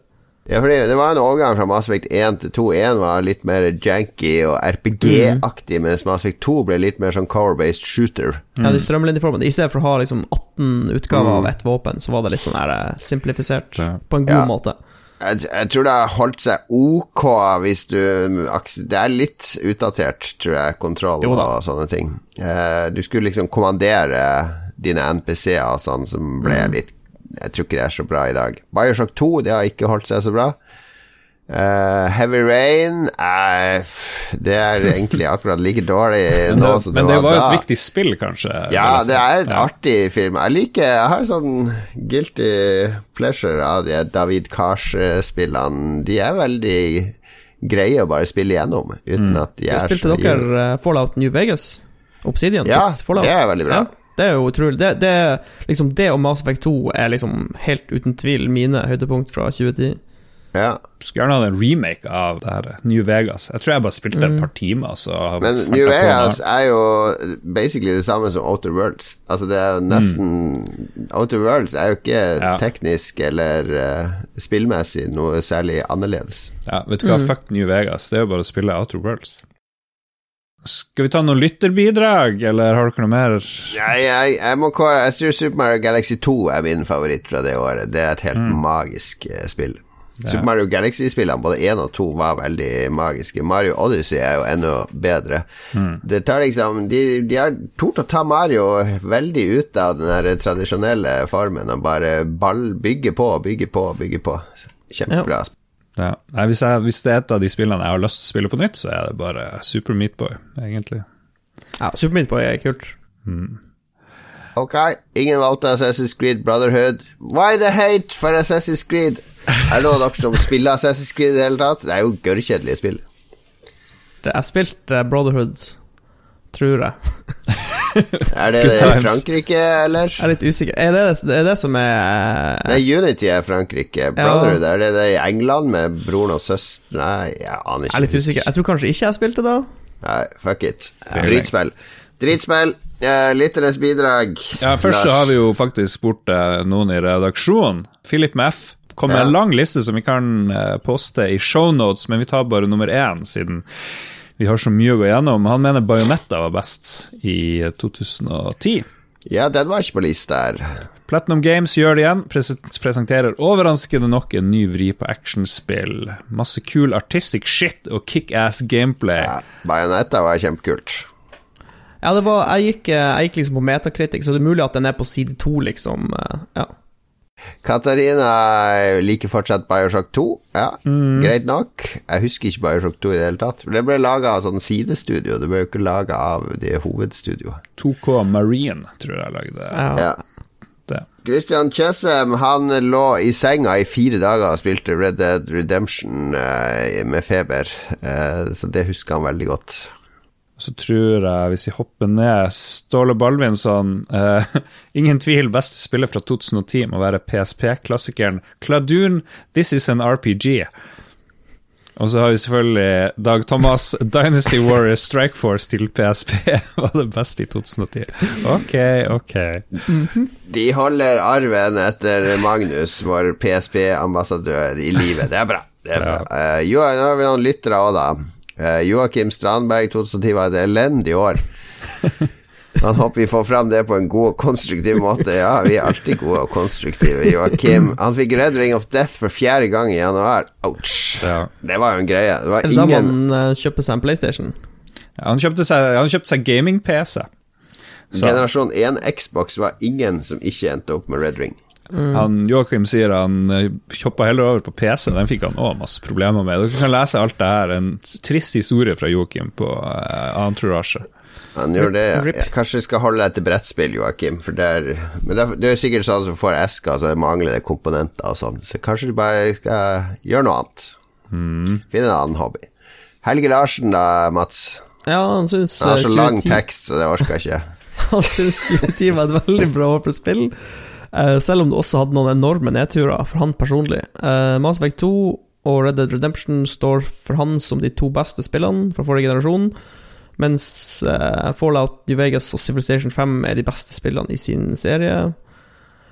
Ja, fordi Det var en overgang fra Mass Effect 1 til 2. 1 var litt mer janky og RPG-aktig, mens Mass Effect 2 ble litt mer sånn cover-based shooter. Ja, de strømlinjeformene. I stedet for å ha liksom 18 utgaver av ett våpen, så var det litt sånn her eh, simplifisert Ja. på en god Ja. måte. Jeg, jeg tror det har holdt seg ok hvis du Det er litt utdatert, tror jeg, kontroll og sånne ting. Eh, du skulle liksom kommandere dine NPC-er og sånn, som ble Mm. litt Jeg tror ikke det er så bra i dag. Bioshock 2 det har ikke holdt seg så bra. Uh, Heavy Rain uh, Det er [laughs] egentlig akkurat like dårlig nå som Men det var jo et viktig spill, kanskje? Ja, si. det er et Ja. artig film. Jeg liker Jeg har sånn guilty pleasure av de David Kars-spillene. De er veldig greie å bare spille gjennom, uten at de er Spilte dere eh, Fallout New Vegas? Obsidian Ja, sitt Fallout? det er veldig bra. Ja, det er jo utrolig. Det, det, liksom, det og Mass Effect 2 er liksom helt uten tvil mine høydepunkt fra 2010. Ja. Skulle gjerne hatt en remake av det her New Vegas. Jeg tror jeg bare spilte et par timer. Så Men New Vegas er jo basically det samme som Outer Worlds. Altså det er jo nesten Outer Worlds er jo ikke Ja. teknisk eller uh, spillmessig noe særlig annerledes. Ja, vet du hva, fuck New Vegas. Det er jo bare å spille Outer Worlds. Skal vi ta noen lytterbidrag, eller har dere noe mer? Jeg, jeg, jeg må kåre Jeg tror Super Mario Galaxy 2 er min favoritt fra det året. Det er et helt magisk spill. spill. Super Mario Galaxy-spillene, både 1 og 2, var veldig magiske. Mario Odyssey er jo enda bedre. Det tar liksom De, de har tort å ta Mario veldig ut av den tradisjonelle formen og bare ball, bygge på, bygge på, bygge på. Kjempebra. Ja. Nei, hvis, jeg, hvis det er et av de spillene jeg har lyst til å spille på nytt, så er det bare Super Meatboy, egentlig. Ja, Super Meat Boy er kult. Ok, ingen valgte Assassin's Creed Brotherhood. Why the hate for Assassin's Creed? Er det noen av dere som spiller Assassin's Creed i det hele tatt? Det er jo gørrkjedelige spill. Jeg spilte spilt Brotherhood, tror jeg. [laughs] Er det det i. Frankrike, eller? Jeg er litt usikker. Er det det, er det som er Nei, Unity er Frankrike. Brotherhood, er det det i England med broren og søster? Nei, jeg aner Jeg er litt ikke. usikker. Jeg tror kanskje ikke jeg spilte da. Nei, fuck it. Dritspill. Dritspill. Eh, Lytternes bidrag. Ja, Først så har vi jo faktisk spurt eh, noen i redaksjonen. Philip med F kom med Ja. en lang liste som vi kan eh, poste i shownotes, men vi tar bare nummer én, siden vi har så mye å gå gjennom. Han mener Bajonetta var best i eh, 2010. Ja, den var ikke på lista her. Platinum Games gjør det igjen, pres presenterer overraskende nok en ny vri på actionspill. Masse kul artistic shit og kickass gameplay. Ja, Bayonetta var kjempekult. Ja, det var, jeg, gikk, eh, jeg gikk liksom på metakritikk, så det er mulig at den er på side to, liksom. eh, Ja. Katarina liker fortsatt Bioshock 2. Ja, Mm. greit nok. Jeg husker ikke Bioshock 2 i det hele tatt. Det ble laga av sånn sidestudio, det ble jo ikke laga av det hovedstudioet. 2K Marine, tror jeg lagde Ja. Det. Christian Chessem han lå i senga i fire dager og spilte Red Dead Redemption eh, med feber, eh, så det husker han veldig godt. Så tror jeg, hvis vi hopper ned Ståle Balvinsson eh, [laughs] Ingen tvil, beste spiller fra 2010 må være PSP-klassikeren Kladoon This Is An RPG. Og så har vi selvfølgelig Dag Thomas Dynasty Warriors Strike Force til PSP [laughs] var det beste i 2010. Ok, ok. De holder arven etter Magnus, vår PSP-ambassadør, i livet. Det er bra. Det er bra. Eh, jo, nå har vi noen lyttere òg, da. Eh, Joakim Strandberg, 2010 var et elendig år. [laughs] Han håper vi får fram det på en god og konstruktiv måte. Ja, vi er alltid gode og konstruktive. Joakim Han fikk Red Ring of Death for fjerde gang i januar. Ouch. Ja. Det var jo en greie. Det var ingen da må han kjøpe kjøper seg en PlayStation? Han kjøpte seg, han kjøpte seg gaming-PC. Generasjon 1 Xbox var ingen som ikke endte opp med Red Ring. Han, Joakim sier han Kjoppa hoppa heller over på PC, den fikk han òg masse problemer med. Dere kan lese alt det her, en trist historie fra Joakim på uh, Entourage. Han gjør det. Ja, kanskje vi skal holde deg til brettspill, Joakim. For det er, men det er, det er sikkert sånn som får esker, så det mangler det komponenter og sånn. Så kanskje du bare skal gjøre noe annet. Finne en annen hobby. Helge Larsen da, Mats. Ja, han syns Han har eh, så lang 2010 tekst, så det orker jeg ikke. [laughs] Han syns 2010 var et veldig bra år for spill, eh, selv om det også hadde noen enorme nedturer for han personlig. Uh, Mass Effect 2 og Red Dead Redemption står for han som de to beste spillene fra forrige generasjon, mens eh, Fallout New Vegas og Civilization 5 er de beste spillene i sin serie.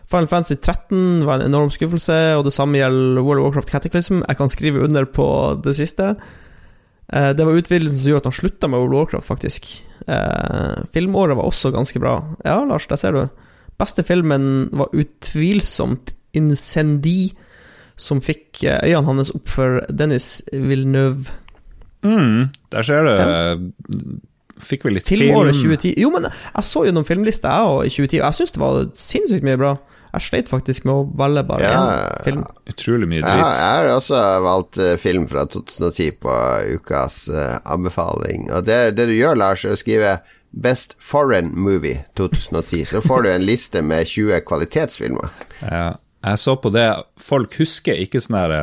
Final Fantasy 13 var en enorm skuffelse, og det samme gjelder World of Warcraft Cataclysm. Jeg kan skrive under på det siste. Eh, Det var utvidelsen som gjorde at han slutta med World of Warcraft, faktisk. Eh, filmåret var også ganske bra. Ja, Lars, der ser du. Beste filmen var utvilsomt Incendi, som fikk eh, øynene hans opp for Dennis Villeneuve. Mm, der ser du. Fikk vi litt film Filmåret film 2010 Jo, men jeg så jo noen filmlister, jeg òg, i 2010, og jeg syns det var sinnssykt mye bra. Jeg sleit faktisk med å velge bare Ja. én film. Utrolig mye dritt. Ja, jeg har også valgt eh, film fra 2010 på ukas eh, anbefaling. Og det, det du gjør, Lars, er å skrive Best Foreign Movie 2010. Så får du en liste med 20 kvalitetsfilmer. Ja, jeg så på det. Folk husker ikke sånn her,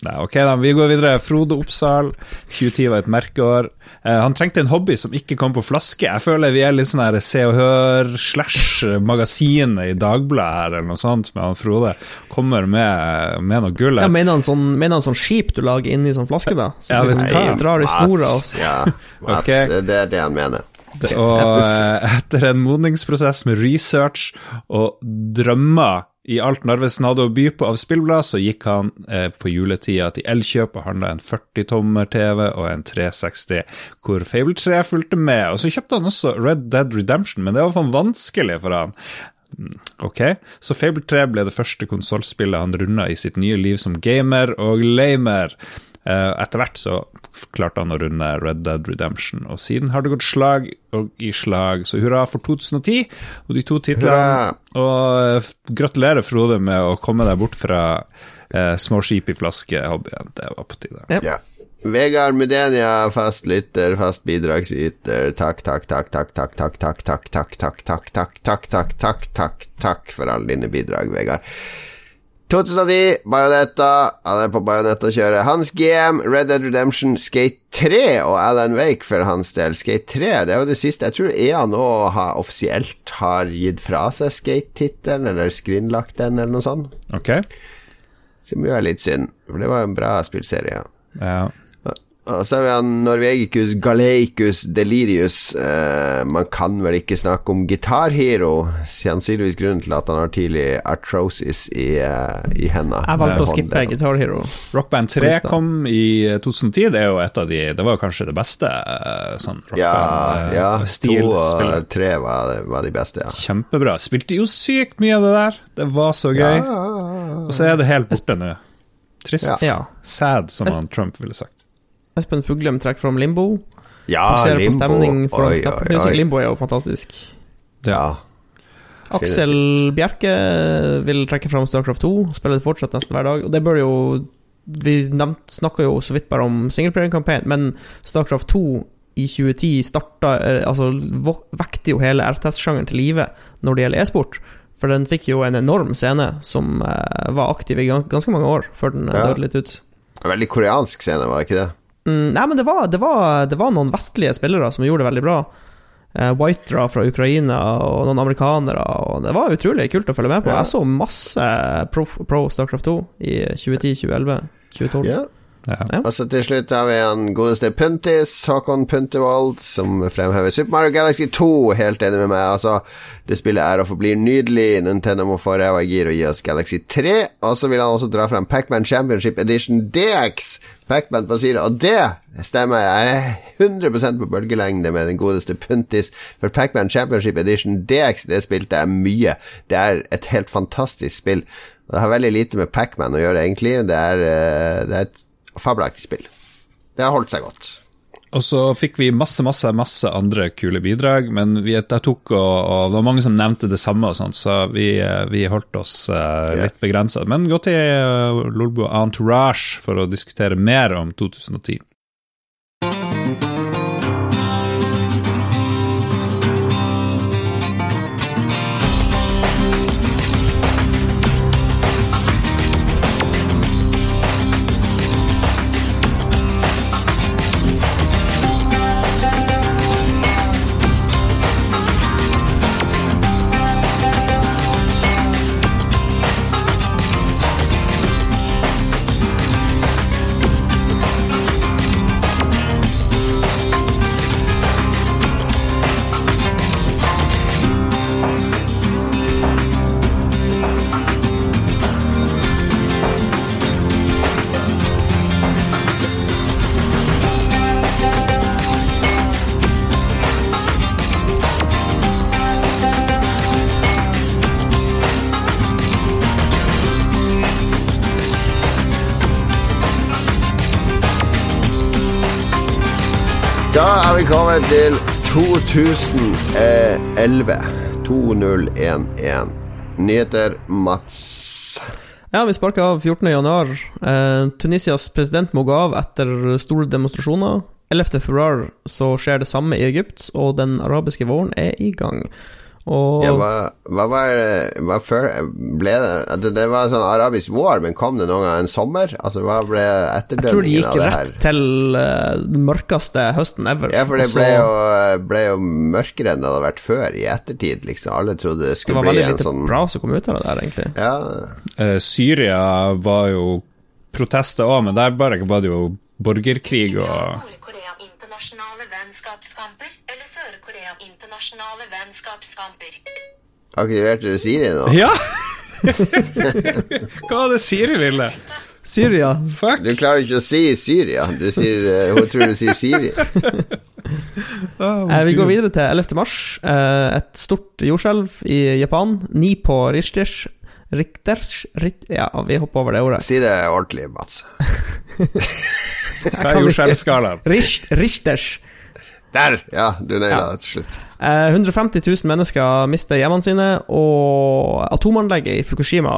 Nei, ok da, Vi går videre. Frode Oppsal. 2010 var et merkeår. Eh, han trengte en hobby som ikke kom på flaske. Jeg føler vi er litt sånn her Se og Hør slash magasinet i Dagbladet her, eller noe sånt, med han Frode. Kommer med, med noe gull Ja, mener han sånn, mener han sånn skip du lager inni sånn flaske, da? Som Ja, vet du hva? drar i snora og ja, Mats, [laughs] Ok. det, det er det han mener. Og eh, etter en modningsprosess med research og drømmer i alt Narvesen hadde å by på av spillblad, så gikk han eh, på juletida til Elkjøp og handla en 40-tommer-TV og en 360, hvor Fable 3 fulgte med. Og så kjøpte han også Red Dead Redemption, men det var for vanskelig for han. Mm, Ok, så Fable 3 ble det første konsollspillet han runda i sitt nye liv som gamer og lamer. Eh, Etter hvert så klarte han å runde Red Dead Redemption, og siden har det gått slag og i slag, så hurra for 2010 og de to titlene. Hurra! Og eh, gratulerer, Frode, med å komme deg bort fra eh, små skip i flaske-hobbyen. Det var på tide. Ja. Ja. Vegard Mudenia, fast lytter, fast bidragsyter. Takk, takk, takk, takk, takk, takk, takk, takk, takk, takk, takk, takk, takk, takk, takk, takk, takk for alle dine bidrag, Vegard. 2010, Bajonetta. Han er på Bajonetta-kjøret. Hans GM, Red Dead Redemption, Skate 3 og Alan Wake for hans del. Skate 3, det er jo det siste. Jeg tror EA nå har offisielt har gitt fra seg Skate-tittelen, eller skrinlagt den, eller noe sånt. Ok? Som jo er litt synd, for det var en bra spillserie. Ja. Og så har vi han Norvegicus Galeicus Delirius. Eh, man kan vel ikke snakke om Guitar Hero, sannsynligvis grunnen til at han har tidlig arthrosis i, uh, i henda. Jeg valgte å skippe Guitar Hero. Rock Band 3 kom i 2010. Det er jo et av de Det var kanskje det beste sånn rockband-stil. Ja, Band-stil To og tre var, var de beste, ja. Kjempebra. Spilte jo sykt mye av det der. Det var så gøy. Og så er det helt borte nå. Trist. Ja. Sad, som han Trump ville sagt. Espen Fuglem trekker fram Limbo. Ja, Fokuserer på stemning foran oi, oi. Limbo er jo fantastisk. Ja. Aksel Bjerke vil trekke fram Starcraft 2. Spiller det fortsatt nesten hver dag. Og det bør jo Vi snakka jo så vidt bare om singleplayer-campaign, men Starcraft 2 i 2010 starta eh, Altså vekte jo hele RTS-sjangeren til live når det gjelder e-sport. For den fikk jo en enorm scene som eh, var aktiv i gan- ganske mange år, før den eh, Ja. døde litt ut. Veldig koreansk scene, var det ikke det? Mm, nei, men det var, det, var, det var noen vestlige spillere som gjorde det veldig bra. Eh, Whitera fra Ukraina og noen amerikanere. Og det var utrolig kult å følge med på. Jeg så masse pro, pro Starcraft 2 i 2010, 2011, 2012. Ja. Ja. Så til slutt har vi han godeste Puntis, Håkon Puntervold, som fremhever Super Mario Galaxy 2. Helt enig med meg. Altså, det spillet er og forblir nydelig. Nintendo må få ræva i gir og gi oss Galaxy 3. Og så vil han også dra frem Pacman Championship Edition DX. Pacman på sida. Og det stemmer. Jeg er 100% på bølgelengde med den godeste Puntis. For Pacman Championship Edition DX, det spilte jeg mye. Det er et helt fantastisk spill. Og det har veldig lite med Pacman å gjøre, egentlig. Det er, eh, det er et fabelaktig spill. Det har holdt seg godt. Og så fikk vi masse, masse masse andre kule bidrag, men vi, og, og det var mange som nevnte det samme, og sånt, så vi, eh, vi holdt oss uh, litt begrensa. Men gå til uh, Lolbua Entourage for å diskutere mer om 2010. 2011. 2011. Nyheter, Mats. Ja, vi sparker av 14. januar. Eh, Tunisias president må gå av etter store demonstrasjoner. 11. februar så skjer det samme i Egypt, og den arabiske våren er i gang. Og Ja, hva, hva var hva før ble det, det Det var sånn arabisk vår, men kom det noen gang en sommer? Altså, hva ble jeg av det her? Jeg tror det gikk rett til uh, den mørkeste høsten ever. Ja, for det ble jo, ble jo mørkere enn det hadde vært før, i ettertid, liksom. Alle trodde det skulle Det skulle var veldig lite sånn bra som kom ut av det der, egentlig. Ja, Uh, Syria var jo protester òg, men der bare var det jo borgerkrig og vennskapskamper eller Sør-Korea internasjonale vennskapskamper? aktiverte du Siri nå? Ja! [laughs] Hva var det Siri ville? Syria. Fuck! Du klarer ikke å si Syria. Du sier, eh, hun tror du sier Siri. [laughs] oh, vi går videre til 11. mars. Eh, et stort jordskjelv i Japan. Ni på Richters Richters Richt, Ja, vi hopper over det ordet. Si det ordentlig, Mats. [laughs] Hva er jordskjelvskalaen? Richt, Richters. Der! Ja, du naila Ja. det til slutt. Eh, 150 000 mennesker mister hjemmene sine, og atomanlegget i Fukushima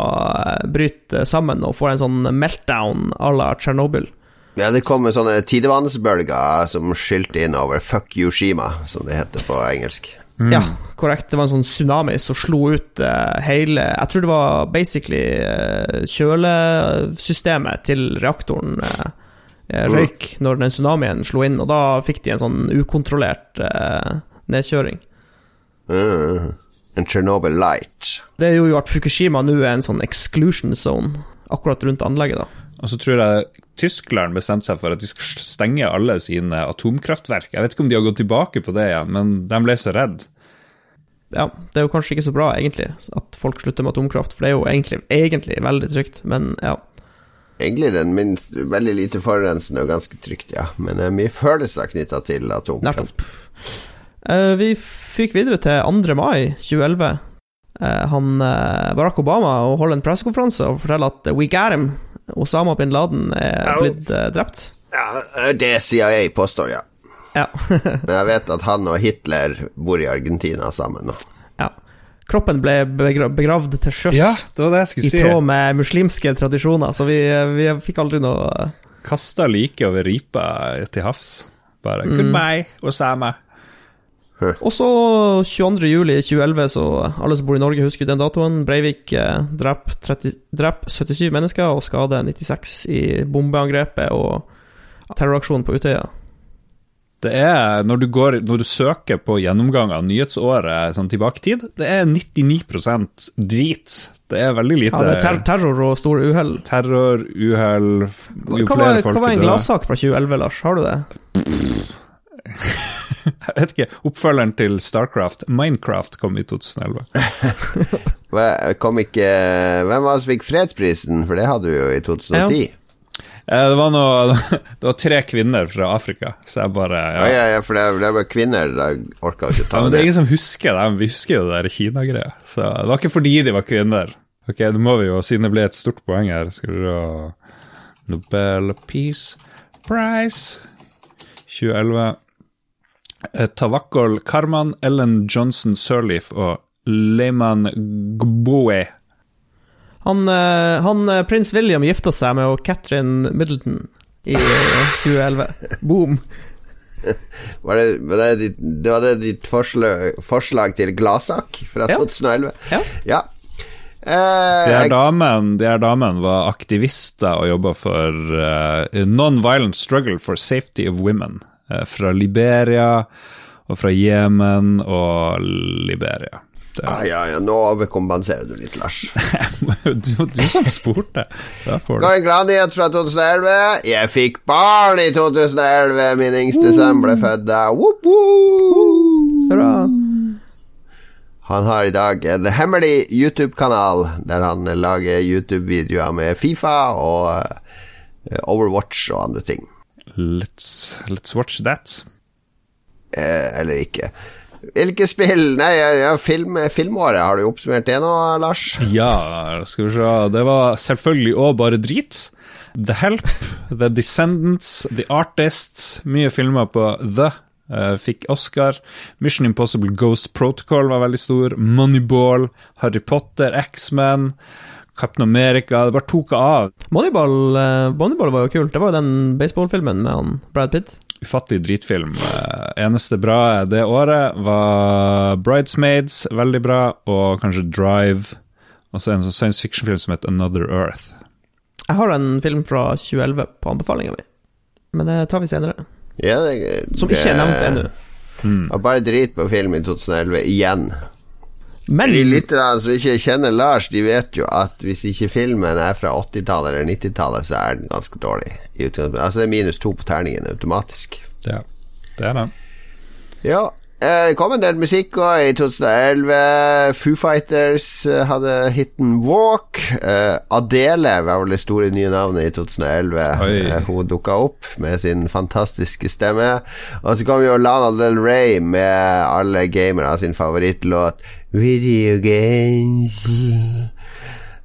eh, bryter sammen og får en sånn meltdown à la Tsjernobyl. Ja, det kommer sånne tidevannsbølger som skylte inn over Fuck Yoshima, som det heter på engelsk. Ja, korrekt. Det var en sånn tsunami som slo ut uh, hele Jeg tror det var basically uh, kjølesystemet til reaktoren eh, eh, røyk når den tsunamien slo inn, og da fikk de en sånn ukontrollert eh, nedkjøring. Mm. En Chernobyl light. Det gjorde jo at Fukushima nå er en sånn exclusion zone akkurat rundt anlegget, da. Og så tror jeg Tyskland bestemte seg for at de skal stenge alle sine atomkraftverk. Jeg vet ikke om de har gått tilbake på det igjen, men de ble så redd. Ja, det er jo kanskje ikke så bra, egentlig, at folk slutter med atomkraft, for det er jo egentlig, egentlig veldig trygt, men ja. Egentlig den minst veldig lite forurensende og ganske trygt, ja. Men det er mye følelser knytta til atomkraft. Eh, vi fikk videre til 2. mai 2011. Uh, han, uh, Barack Obama holder en pressekonferanse og forteller at we got him. Osama bin Laden er blitt eh, drept. Ja, det det CIA påstår, ja. Ja. [laughs] Men jeg vet at han og Hitler bor i Argentina sammen nå. Kroppen ble begravd til sjøs, Ja, det det i si. tråd med muslimske tradisjoner, så vi, vi fikk aldri noe Kasta like over ripa til havs. Bare goodbye, Osama. Og så 22. juli 2011, så alle som bor i Norge husker den datoen. Breivik eh, dreper drep 77 mennesker og skader 96 i bombeangrepet og terroraksjonen på Utøya. Det er, når du, går, når du søker på gjennomgang av nyhetsåret sånn tilbake i tid, det er 99% drit. Det er veldig lite Ja, det er ter terror og store uhell. terror, uhell jo Hva, flere var- folk hva var en gladsak fra 2011, Lars? Har du det? [laughs] Jeg vet ikke. Oppfølgeren til Starcraft, Minecraft, kom i 2011. [laughs] Kom ikke Hvem var det som fikk fredsprisen? For det hadde vi jo i 2010. Eh, Det var, noe, [laughs] det var tre kvinner fra Afrika, så jeg bare Ja, ja. ja, for det, det var kvinner. Da orka jeg ikke ta men det er ingen som husker det. Vi husker jo det der Kina-greia. Så det var ikke fordi de var kvinner. Ok, nå må vi jo, siden det ble et stort poeng her, skal vi da Nobel Peace Prize 2011. Tawakol Karman, Ellen Johnson Sirleaf og Lehman Gboe. Han, eh, han eh, prins William gifta seg med Catherine Middleton i [laughs] eh, 2011. Boom. [laughs] Var det, var det, ditt, det var det ditt forslag, forslag til gladsak fra 2011? Ja. Ja. Eh, De her damene de her damene var aktivister og jobba for uh, Non-Violent Struggle for Safety of Women. Uh, fra Liberia og fra Jemen og Liberia. Det ah, ja, ja, nå overkompenserer du litt, Lars. [laughs] du, du som spurte. Går får du. Ga en gladnyhet fra 2011. Jeg fikk barn i 2011. Min yngste sønn ble født da. Woop, woop. Han har i dag en hemmelig YouTube-kanal der han lager YouTube-videoer med Fifa og eh, Overwatch og andre ting. Let's, let's watch that. Eh, eller ikke. Hvilke spill Nei, ja, film, filmåret, har du oppsummert det nå, Lars? Ja, skal vi se. Det var selvfølgelig òg bare drit. The Help, The Descendants, The Artists. Mye filmer på The. eh, fikk Oscar. Mission Impossible Ghost Protocol var veldig stor. Moneyball, Harry Potter, X-Men, Captain America. Det bare tok av. Moneyball, eh, Moneyball var jo kult. Det var jo den baseballfilmen med han Brad Pitt. Ufattelig dritfilm. Eh, eneste bra det året var Bridesmaids, veldig bra, og kanskje Drive. Og så en sånn science fiction-film som heter Another Earth. Jeg har en film fra 2011 på anbefalinga mi, men det tar vi senere. Ja, det, Som ikke er nevnt ennå. Mm. bare drit på film i 2011 igjen. Men De lytterne som ikke kjenner Lars, de vet jo at hvis ikke filmen er fra 80-tallet eller 90-tallet, så er den ganske dårlig. Altså det er minus to på terningen automatisk. Ja, det er den. Ja. eh, Det kom en del musikk også i 2011. Foo Fighters eh, hadde hiten Walk. Eh, Adele var vel det store nye navnet i 2011. Oi. Hun dukka opp med sin fantastiske stemme. Og så kom jo Lana Del Rey med alle gamere sin favorittlåt Video Games.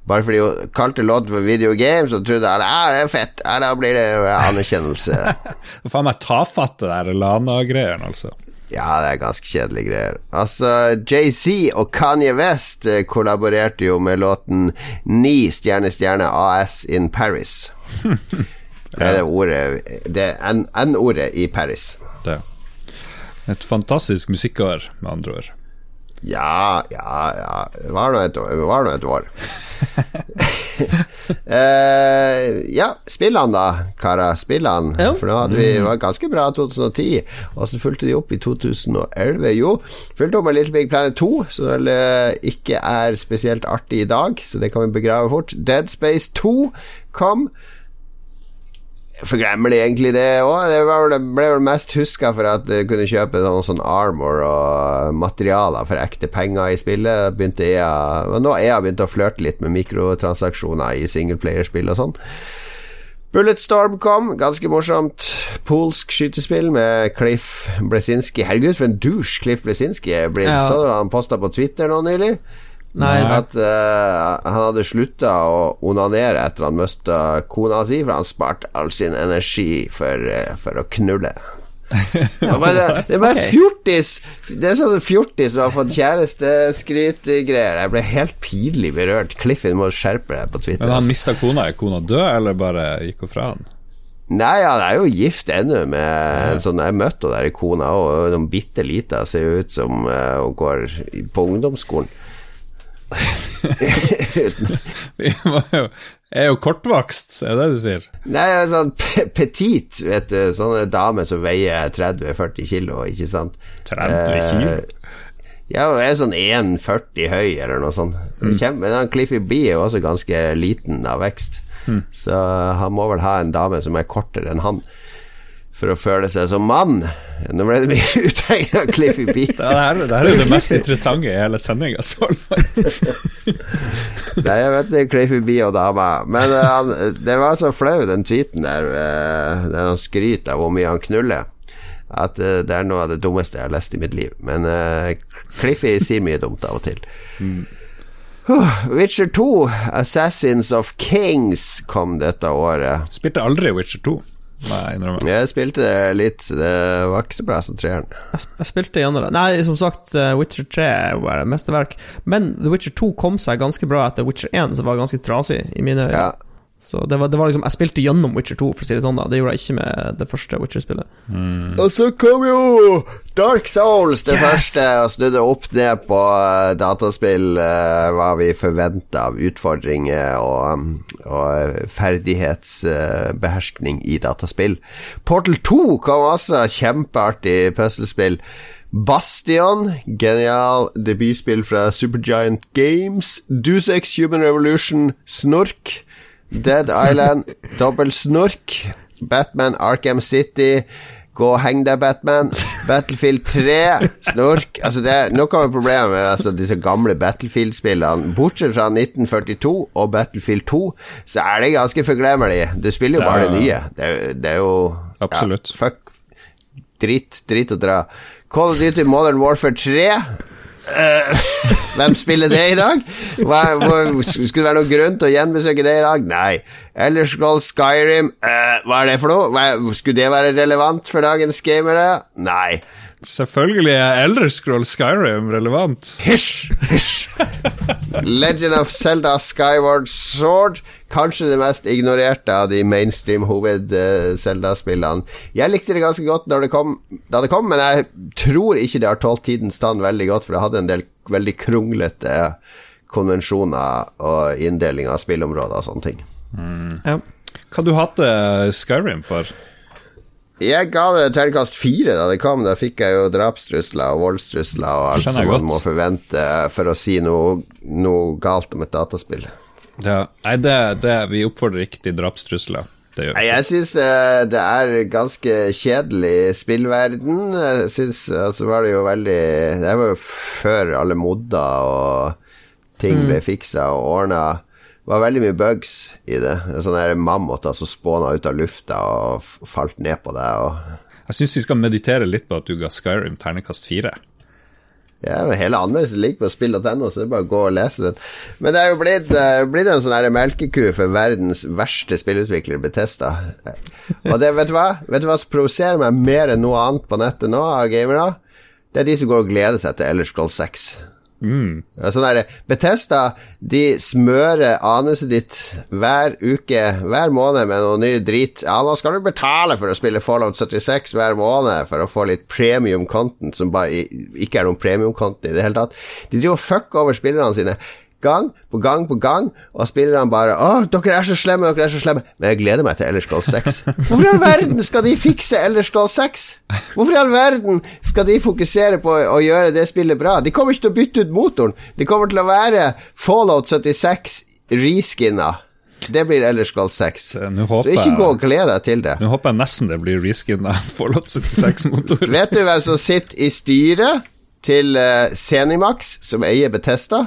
Bare fordi hun kalte låten for Video Games, og trodde alle ja, det er fett. Da blir det anerkjennelse. [laughs] Faen meg tafatt, det der Lana-greiene, altså. Ja, det er ganske kjedelige greier. Altså, JC og Kanye West eh, kollaborerte jo med låten Ni stjerne stjerne AS in Paris. [laughs] Det er det ordet Det er N-ordet i Paris. Det. Et fantastisk musikkår, med andre ord. Ja, ja, ja var nå et, et år. uh, [laughs] ja, spillene da, karer. Spillene. Ja. For nå hadde vi var ganske bra 2010. Og så fulgte de opp i 2011. Jo, fulgte opp med Little Big Planet 2, som eh, ikke er spesielt artig i dag, så det kan vi begrave fort. Dead Space 2 kom. Forglemmelig, egentlig, det òg. Det ble vel mest huska for at du kunne kjøpe noe sånn armor og materialer for ekte penger i spillet. Begynte EA og Nå har EA begynt å flørte litt med mikrotransaksjoner i singleplayerspill og sånn. Bulletstorm kom, ganske morsomt. Polsk skytespill med Cliff Blesinski. Herregud, for en douche Cliff Blesinski er blitt. Ja. Så du han posta på Twitter nå nylig? Nei, At uh, han hadde slutta å onanere etter han mista kona si, for han sparte all sin energi for, uh, for å knulle. Ja, [laughs] det, det er mest okay. fjortis Det er sånn fjortis som har fått kjæresteskrytgreier. Jeg ble helt pinlig berørt. Cliffin må skjerpe deg på Twitter. Men han altså. mista kona. Er kona død, eller bare gikk hun fra han? Nei, han er jo gift ennå med en sånn Jeg møtte henne der i kona, og hun bitte lita ser ut som eh, hun går på ungdomsskolen. [laughs] Jo- er jo kortvokst, er det det du sier? Nei, jeg er sånn petit, vet du. Sånne damer som veier 30-40 kilo, ikke sant. 30 kilo? Eh, ja, hun er sånn 1,40 høy, eller noe sånt. Mm. Men han Cliffy B er jo også ganske liten av vekst. Så han må vel ha en dame som er kortere enn han, for å føle seg som mann. Nå ble det mye utheng av Cliffy B. Det, her, det her er jo det mest interessante i hele sendinga. Nei, jeg vet det er Cliffy B og dama. Men eh, han, det var så flau, den tweeten der, eh, der han skryter av hvor mye han knuller. At eh, det er noe av det dummeste jeg har lest i mitt liv. Men uh, Cliffy sier mye dumt av og til. Mm. [sighs] Witcher 2, Assassins of Kings, kom dette året. Spilte aldri Witcher 2. Nei, innrømmer. Jeg spilte det litt, det var ikke så bra som treeren. Jeg, sp- jeg spilte gjennom det. Nei, som sagt, uh, Witcher 3 var mesterverk. Men The Witcher 2 kom seg ganske bra etter Witcher 1, som var ganske trasig i mine øyne. Ja. Så det var, det var liksom Jeg spilte gjennom Witcher 2, for å si det sånn. da Det gjorde jeg ikke med det første Witcher-spillet. Og så kom jo Dark Souls, det første, og snudde opp ned på eh, dataspill, eh, hva vi forventa av utfordringer og, og ferdighetsbeherskning i dataspill. Portal 2 kom også, kjempeartig puslespill. Bastion, genial debutspill fra Supergiant Games. Deus X Human Revolution, Snork. Dead Island, dobbel snork. Batman Arkham City. Gå og heng deg, Batman. Battlefield 3, snork. Altså, det er noe av problemet med altså, disse gamle Battlefield-spillene. Bortsett fra 1942 og Battlefield 2, så er det ganske forglemmelig. Du spiller jo bare det nye. Det, er- det er jo Absolutt. Ja, fuck. Drit, drit å dra. Call of Duty Modern Warfare 3. Eh, [laughs] hvem spiller det i dag? Hva, hvor, skulle det være noen grunn til å gjenbesøke det i dag? Nei. Ellers skal Skyrim. uh, hva er det for noe? Hva, skulle det være relevant for dagens gamere? Nei. Selvfølgelig er Elderscroll Skyrim relevant. Hysj! Hysj! Legend of Zelda Skyward Sword. Kanskje det mest ignorerte av de mainstream hoved-Zelda-spillene. Jeg likte det ganske godt det, kom, da det kom, men jeg tror ikke det har tålt tidens stand veldig godt, for det hadde en del veldig kronglete konvensjoner og inndeling av spillområder og sånne ting. Ja. Hva du hater Skyrim for? Jeg ga det terningkast fire da det kom. Da fikk jeg jo drapstrusler og voldstrusler og alt som man må forvente for å si noe, noe galt om et dataspill. Ja, nei, det, det, vi oppfordrer ikke til drapstrusler. Nei. Jeg syns det er ganske kjedelig spillverden. Jeg syns altså var det jo veldig Det var jo før alle modder og ting ble fiksa og ordna. Det var veldig mye bugs i det. Sånne mammuter som spåna ut av lufta og falt ned på deg. Og Jeg syns vi skal meditere litt på at du ga Skyrim ternekast fire. Ja, Hele anmeldelsen ligger på spill.no, så det er bare å gå og lese den. Men det er jo blitt, uh, blitt en sånn melkeku for verdens verste spillutvikler, Betesta. Og det, vet du hva Vet du hva som provoserer meg mer enn noe annet på nettet nå, av gamere? Det er de som går og gleder seg til Ellers Scroll 6. Ja, Sånn der, Betesta de smører anuset ditt hver uke, hver måned med noe ny drit. Ja, nå skal du betale for å spille Fallout 76 hver måned for å få litt premium content som bare ikke er noen premium content i det hele tatt. De driver og fucker over spillerne sine gang på gang på gang, og spillerne bare 'Å, dere er så slemme, dere er så slemme'. Men jeg gleder meg til Ellers Scroll 6. [laughs] Hvorfor i all verden skal de fikse Ellers Scroll 6? Hvorfor i all verden skal de fokusere på å gjøre det spillet bra? De kommer ikke til å bytte ut motoren. De kommer til å være Fallout 76 reskinna. Det blir Ellers Gold 6. Eh, Nå Så ikke gå og gled deg til det. nå håper jeg nesten det blir reskinna [laughs] Fallout 76-motor. Vet du hvem som sitter i styret til Senimax, som eier Betesta?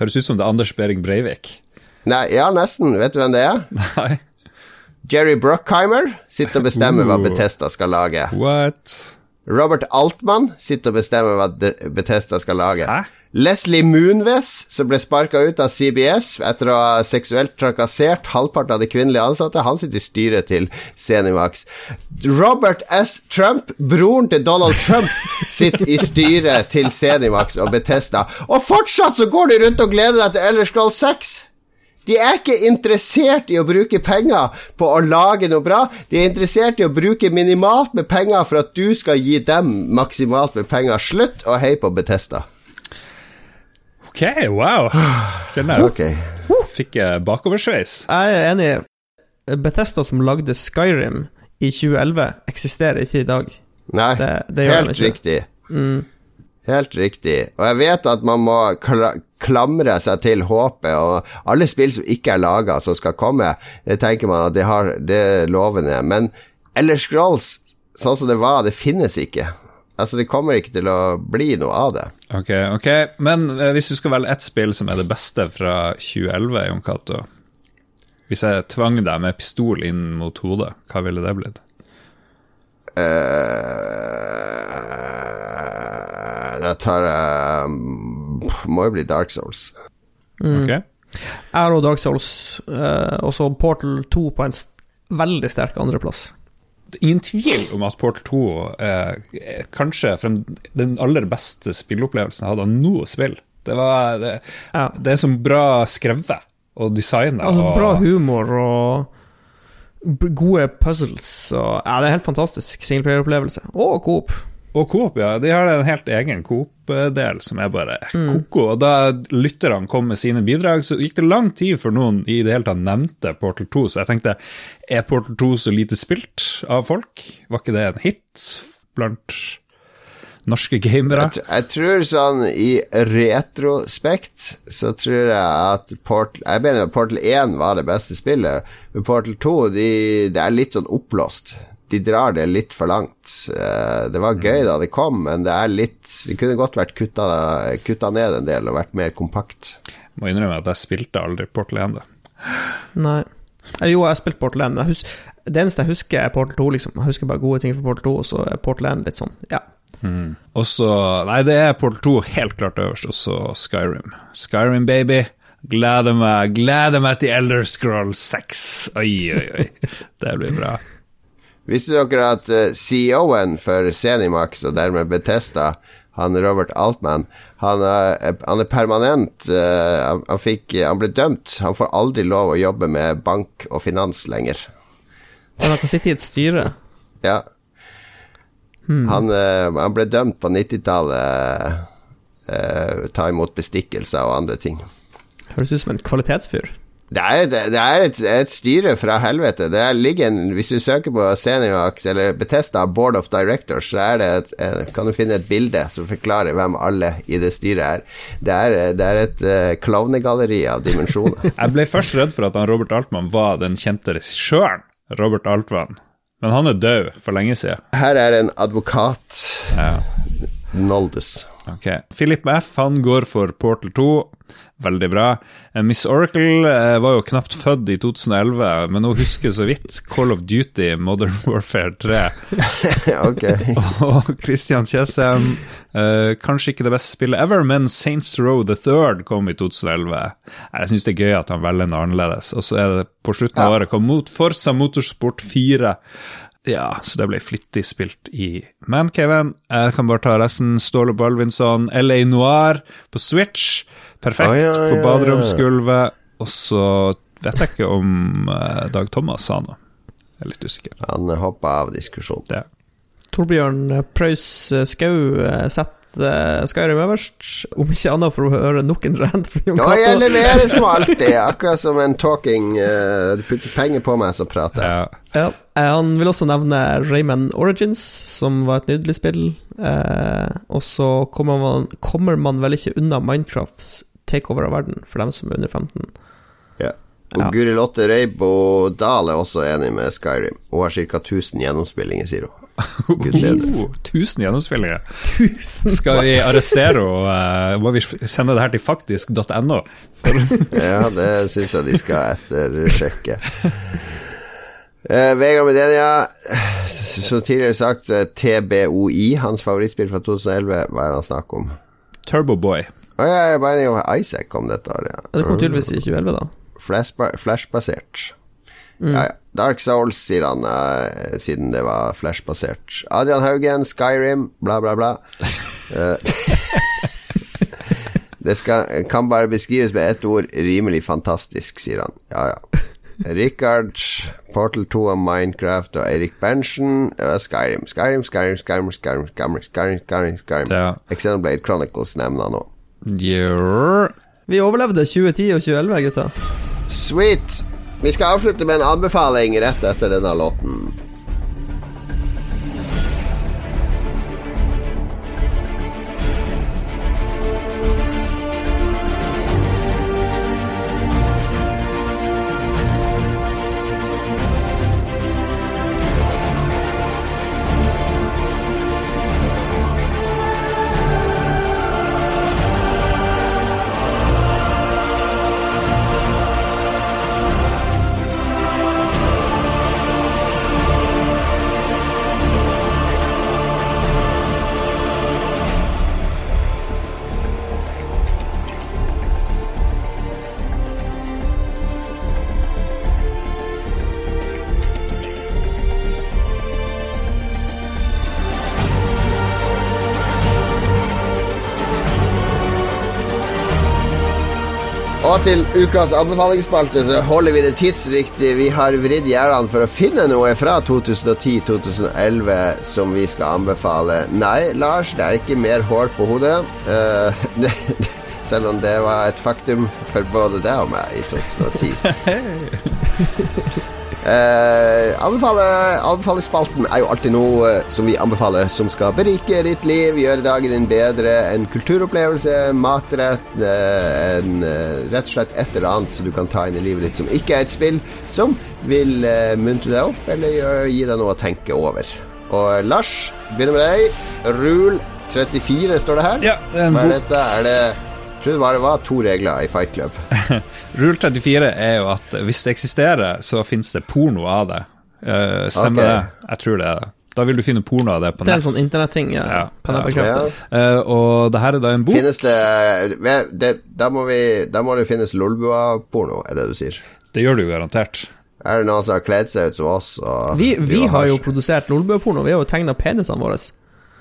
Høres ut som det er Anders Behring Breivik. Nei, ja, nesten. Vet du hvem det er? Nei, Jerry Bruckheimer sitter og bestemmer hva. Betesta skal lage. what? Robert Altmann sitter og bestemmer hva Betesta skal lage. Hæ? Leslie Moonves, som ble sparka ut av CBS etter å ha seksuelt trakassert halvparten av de kvinnelige ansatte, han sitter i styret til Zenimax. Robert S. Trump, broren til Donald Trump, [laughs] sitter i styret til Zenimax og Bethesda. Og fortsatt så går de rundt og gleder deg til Ellers Scroll 6! De er ikke interessert i å bruke penger på å lage noe bra. De er interessert i å bruke minimalt med penger for at du skal gi dem maksimalt med penger. Slutt å heie på Betesta. Ok, wow. Kjenner jeg. Ok. Fikk bakoversveis. Jeg er enig. Bethesda som lagde Skyrim i 2011, eksisterer ikke i dag. Nei, Det- det gjør helt riktig. Helt riktig. Og jeg vet at man må kla klamre seg til håpet, og alle spill som ikke er laga, som skal komme, det tenker man at det, har, det er lovende. Men Eller Scrolls, sånn som det var, det finnes ikke. Altså, det kommer ikke til å bli noe av det. Ok, ok. Men eh, hvis du skal velge ett spill som er det beste fra 2011, Jon Cato Hvis jeg tvang deg med pistol inn mot hodet, hva ville det blitt? Uh, Da tar jeg Må jo bli Dark Souls. Ok? Jeg har også Dark Souls, uh, og så Portal 2 på en veldig sterk andreplass. Ingen tvil om at Portal 2 er, er kanskje frem, den aller beste spilleopplevelsen jeg hadde av noe spill. Det, var, det, Ja. det er så bra skrevet og designet. Altså, bra humor og gode puzzles og Ja, det er en helt fantastisk singleplayeropplevelse. Og coop. Og Coop, ja. De har en helt egen Coop-del som er bare ko-ko. Og da lytterne kom med sine bidrag, så gikk det lang tid før noen i det hele tatt nevnte Portal 2. Så jeg tenkte, er Portal 2 så lite spilt av folk? Var ikke det en hit blant norske gamere? Jeg, jeg tror sånn i retrospekt så tror jeg at Portal Jeg mener at Portal 1 var det beste spillet, men Portal 2 de, det er litt sånn oppblåst. De drar det litt for langt. Eh, Det var gøy da det kom, men det er litt Det kunne godt vært kutta, kutta ned en del og vært mer kompakt. Må innrømme at jeg spilte aldri Portal 1. da. Nei. Eh, Jo, jeg har spilt Portal 1. men Jeg hus det eneste jeg husker, er Portal 2. liksom Jeg husker bare gode ting fra Portal 2, og så er Portal 1 litt sånn Ja. Og så Nei, det er Portal 2 helt klart øverst, og så Skyrim. Skyrim, baby. Gleder meg, gleder meg til Elder Scroll 6. Oi, oi, oi. [laughs] Det blir bra. Visste dere at eh, CEO-en for Zenimax, og dermed Betesta, han Robert Altman, han er, han er permanent eh, han, han, fikk, han ble dømt. Han får aldri lov å jobbe med bank og finans lenger. Men han kan sitte i et styre. Ja. Han, eh, han ble dømt på 90-tallet. eh, ta imot bestikkelser og andre ting. Høres ut som en kvalitetsfyr. Det er, et, det er et, et styre fra helvete. Det er, ligger en, hvis du søker på Seniax eller Betesta Board of Directors, så det et, kan du finne et bilde som forklarer hvem alle i det styret er. Det er, det er et uh, klovnegalleri av dimensjoner. [laughs] Jeg ble først redd for at han Robert Altmann var den kjente regissøren Robert Altmann, men han er død for lenge siden. Her er en advokat. Ja. Noldus. Ok. Philip F. han går for Portal 2. Veldig bra. Eh, Miss Oracle eh, var jo knapt født i 2011, men hun husker så vidt Call of Duty Modern [laughs] Warfare 3. [laughs] ok. Og Christian Kjessem, eh, kanskje ikke det beste spillet ever, men Saints Row the Third kom i 2011. Jeg syns det er gøy at han velger noe annerledes. Og så er det på slutten av året kom mot Forza Motorsport 4. Ja, så det ble flittig spilt i Mancaven. Jeg kan bare ta resten. Ståle Balvinson, LA Noir på Switch. Perfekt ah, ja, ja, på baderomsgulvet. Og så vet jeg ikke om eh, Dag Thomas sa noe. Jeg er litt usikker. Han hoppa av diskusjonen. Det. Torbjørn Preus Skau eh, setter eh, Skyrim øverst, om ikke annet for å høre nok en rant fra Jon Ja, jeg leverer som [laughs] alltid, akkurat som en talking Du putter penger på meg, så prater jeg. Ja. Ja. Han vil også nevne Rayman Origins, som var et nydelig spill. Eh, og så kommer man, kommer man vel ikke unna Minecrafts takeover av verden, for dem som er under 15. Ja. Og Ja. Guri Lotte Reibo Dahl er også enig med Skyrim. Hun har ca. 1000 gjennomspillinger, sier hun. [laughs] Gud bedre. Oh, 1000 gjennomspillinger. Tusen Skal vi arrestere henne? Må vi sende det her til faktisk.no? [laughs] Ja, det syns jeg de skal ettersjekke. Uh, Vegard Medenia, som tidligere sagt, er TBOI hans favorittspill fra 2011. Hva er det han snakker om? Turboboy. Å ja, jeg bare om Isaac kom dette året. Ja. Det kom tydeligvis i 2011, da. Flashba mm. Ja, ja. Dark Souls, sier han, uh, siden det var flashbasert. Adrian Haugen, Skyrim, bla, bla, bla. uh, [laughs] det skal, kan bare beskrives med ett ord rimelig fantastisk, sier han. Ja, ja. Richard, Portal 2 og Minecraft og Eirik Berntsen uh, Skyrim, Skyrim, Skyrim, Skyrim, Skyrim, Skyrim, Skyrim, Skyrim. Xenoblade Chronicles nevner han nå. Jør. Vi overlevde 2010 og 2011, gutta. Sweet! Vi skal avslutte med en anbefaling rett etter denne låten. Til ukas anbefalingsspalte så holder vi det tidsriktig. Vi har vridd hjernene for å finne noe fra 2010-2011 som vi skal anbefale. Nei, Lars, det er ikke mer hår på hodet. [laughs] Uh, selv om det var et faktum for både deg og meg i 2010. [laughs] Uh, anbefale, spalten er jo alltid noe eh, som vi anbefaler som skal berike ditt liv, gjøre dagen din bedre. En kulturopplevelse, matrett, eh, en, eh, rett og slett et eller annet som du kan ta inn i livet ditt som ikke er et spill, som vil eh, muntre deg opp eller gjør, gi deg noe å tenke over. Og eh, Lars, begynner med deg. Rule 34 står det her. Ja, det er en Hva er dette? Er det tror det bare var to regler i Fight Club. [laughs] Rule 34 er jo at hvis det eksisterer, så finnes det porno av det. Uh, stemmer okay. det? Jeg tror det er det. Da vil du finne porno av det på nett. Det er en sånn internetting, ja. Ja, kan jeg bekrefte. Ja. Uh, og det her er da en bok. Finnes det, det da, må vi, da må det finnes Lolbua-porno, er det du sier? Det gjør det jo garantert. Er det noen som har kledd seg ut som oss? Og Vi, vi har jo produsert Lolbua-porno. vi har jo tegna penisene våre.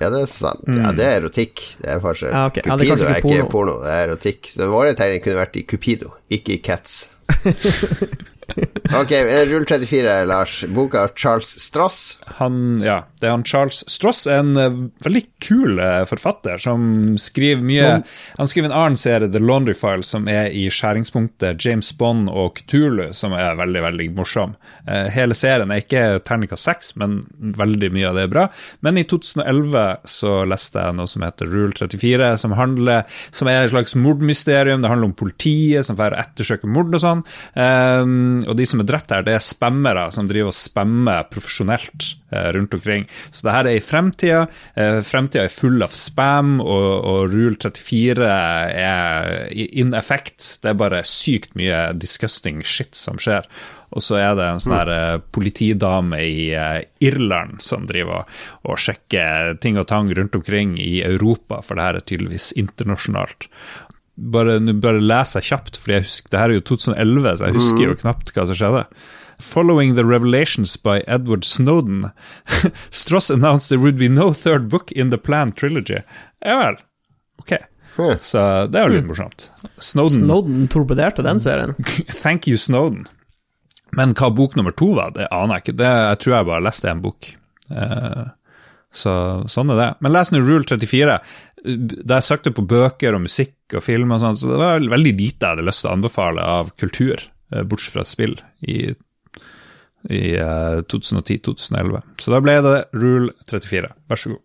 Ja, det er sant. Ja, det er erotikk. Det er forskjell. Ja, ok. Ja, det er Cupido kanskje er ikke porno. porno, det er erotikk. Så våre tegninger kunne vært i Cupido, ikke i Cats. [laughs] [laughs] ok, eh, rull 34, Lars. Boka av Charles Stross. Han, ja, det er han Charles Stross, en eh, veldig kul eh, forfatter som skriver mye Han skriver en annen serie, The Laundry File, som er i skjæringspunktet James Bond og Cthulhu, som er veldig, veldig morsom. Hele serien er ikke terningkast seks, men veldig mye av det er bra. Men i 2011 så leste jeg noe som heter Rule 34, som, handler, som er et slags mordmysterium. Det handler om politiet som får ettersøke mord og sånn. Um, og de som er drept her, det er spammere som driver og spammer profesjonelt eh, rundt omkring. Så det her er i fremtida. Uh, fremtida er full av spam, og, og Rule 34 er in effect. Det er bare sykt mye disgusting shit som skjer. Og så er det en sånn her eh, politidame i eh, Irland som driver og sjekker ting og tang rundt omkring i Europa, for det her er tydeligvis internasjonalt. Bare, bare leser jeg kjapt, for jeg husker, det her er jo 2011, så jeg husker jo knapt hva som skjedde. Following the revelations by Edward Snowden, [laughs] Stross announced there would be no third book in the planned trilogy. Ja vel, ok. Så det er jo litt morsomt. Snowden, Snowden torpederte den serien. [laughs] Thank you, Snowden. Men hva bok nummer to var, det aner jeg ikke. Det, jeg tror jeg bare leste en bok. Uh, så sånn er det. Men les nå Rule 34. Da jeg søkte på bøker og musikk og film og sånn, så det var veldig lite jeg hadde lyst til å anbefale av kultur, eh, bortsett fra spill, i, i eh, 2010-2011. Så da ble det Rule 34. Vær så god.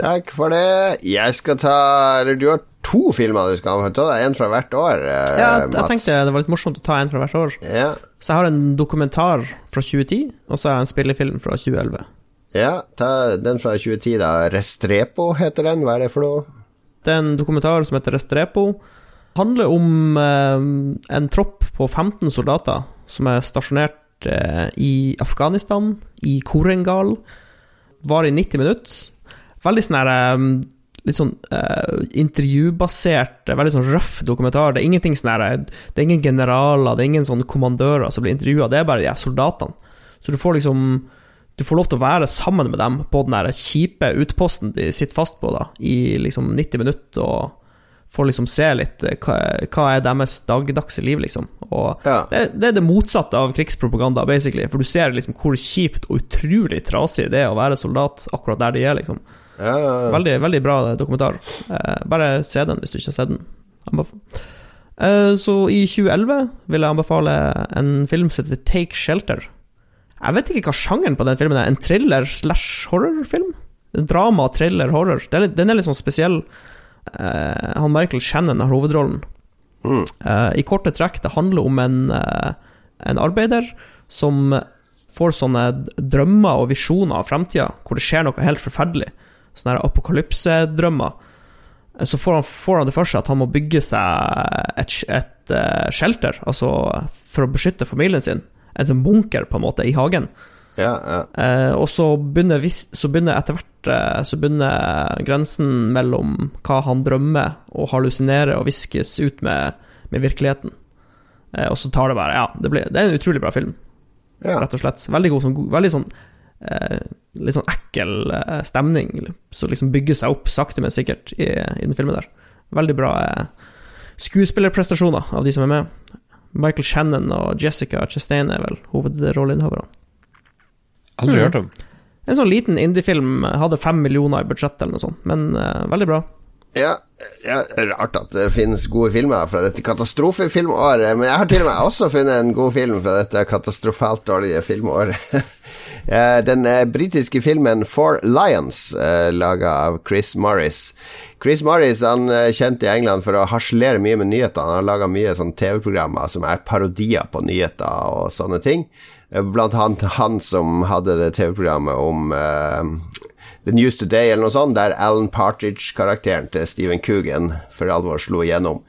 Takk for det. Jeg skal ta Eller du har to filmer du skal ha. En fra hvert år, eh, Ja, jeg Mats. tenkte det var litt morsomt å ta en fra hvert år. Ja. Så jeg har en dokumentar fra 2010, og så har jeg en spillefilm fra 2011. ja, ta den fra 2010, da. Restrepo heter den. Hva er det for noe? Det er en dokumentar som heter Restrepo. handler om eh, en tropp på 15 soldater som er stasjonert eh, i Afghanistan, i Korengal. Var i 90 minutter. Veldig sånn her eh, Litt sånn eh, intervjubasert, eh, veldig sånn røff dokumentar. Det er ingenting sånn her Det er ingen generaler, det er ingen sånn kommandører som blir intervjua, det er bare de her soldatene. Så du får liksom du får lov til å være sammen med dem på den der kjipe utposten de sitter fast på, da, i liksom 90 minutter, og får liksom se litt eh, hva, hva er deres dagdagse liv, liksom. Og Ja. det, det er det motsatte av krigspropaganda, basically, for du ser liksom hvor kjipt og utrolig trasig det er å være soldat akkurat der de er, liksom. Ja, ja, ja. Veldig, veldig bra dokumentar. Eh, bare se den hvis du ikke har sett den. Eh, så i 2011 vil jeg anbefale en film som heter Take Shelter. Jeg vet ikke hva sjangeren på den filmen er. En thriller slash horrorfilm? Drama, thriller, horror. Den er litt, den er litt sånn spesiell. Uh, han Michael Shannon har hovedrollen. Uh, I korte trekk, det handler om en, uh, en arbeider som får sånne drømmer og visjoner av framtida, hvor det skjer noe helt forferdelig. Sånne apokalypsedrømmer. Så får han, får han det for seg at han må bygge seg et, et eh, shelter, altså for å beskytte familien sin. En sånn bunker, på en måte, i hagen. ja, ja. Eh, og så begynner, så begynner etter hvert eh, Så begynner grensen mellom hva han drømmer og hallusinerer og viskes ut med, med virkeligheten. Eh, og så tar det bare Ja, det, blir, det er en utrolig bra film, ja. rett og slett. Veldig god, sånn, veldig sånn eh, Litt sånn ekkel eh, stemning som liksom bygger seg opp sakte, men sikkert i, i den filmen der. Veldig bra eh, skuespillerprestasjoner av de som er med. Michael Shannon og Jessica Chastain er vel hovedrolleinnehaverne. Aldri mm. hørt om. En sånn liten indiefilm hadde fem millioner i budsjett eller noe sånt, men uh, veldig bra. Ja, ja, rart at det finnes gode filmer fra dette katastrofefilmåret, men jeg har til og med også funnet en god film fra dette katastrofalt dårlige filmåret. [laughs] Eh, Den eh, britiske filmen Four Lions, eh, laga av Chris Morris. Chris Morris han er kjent i England for å harselere mye med nyheter. Han har laga mye sånn TV-programmer som er parodier på nyheter og sånne ting. Eh, Blant annet han som hadde det TV-programmet om uh, The News Today eller noe sånt, der Alan Partridge-karakteren til Stephen Coogan for alvor slo igjennom.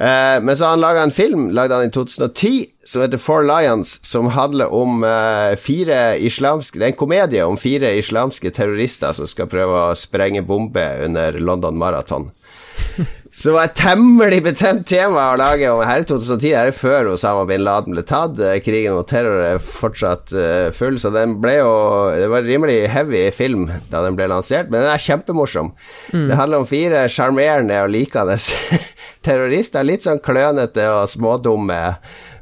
Eh, men så har han laga en film, lagde han i 2010, som heter Four Lions, som handler om eh, fire islamske Det er en komedie om fire islamske terrorister som skal prøve å sprenge bombe under London Marathon. [laughs] Som var et temmelig betent tema å lage om. Her i 2010, her er før Osama bin Laden ble tatt. Eh, Krigen mot terror er fortsatt eh, full, så den ble jo Det var en rimelig heavy film da den ble lansert, men den er kjempemorsom. Det handler om fire sjarmerende og likende [laughs] terrorister. Litt sånn klønete og smådumme.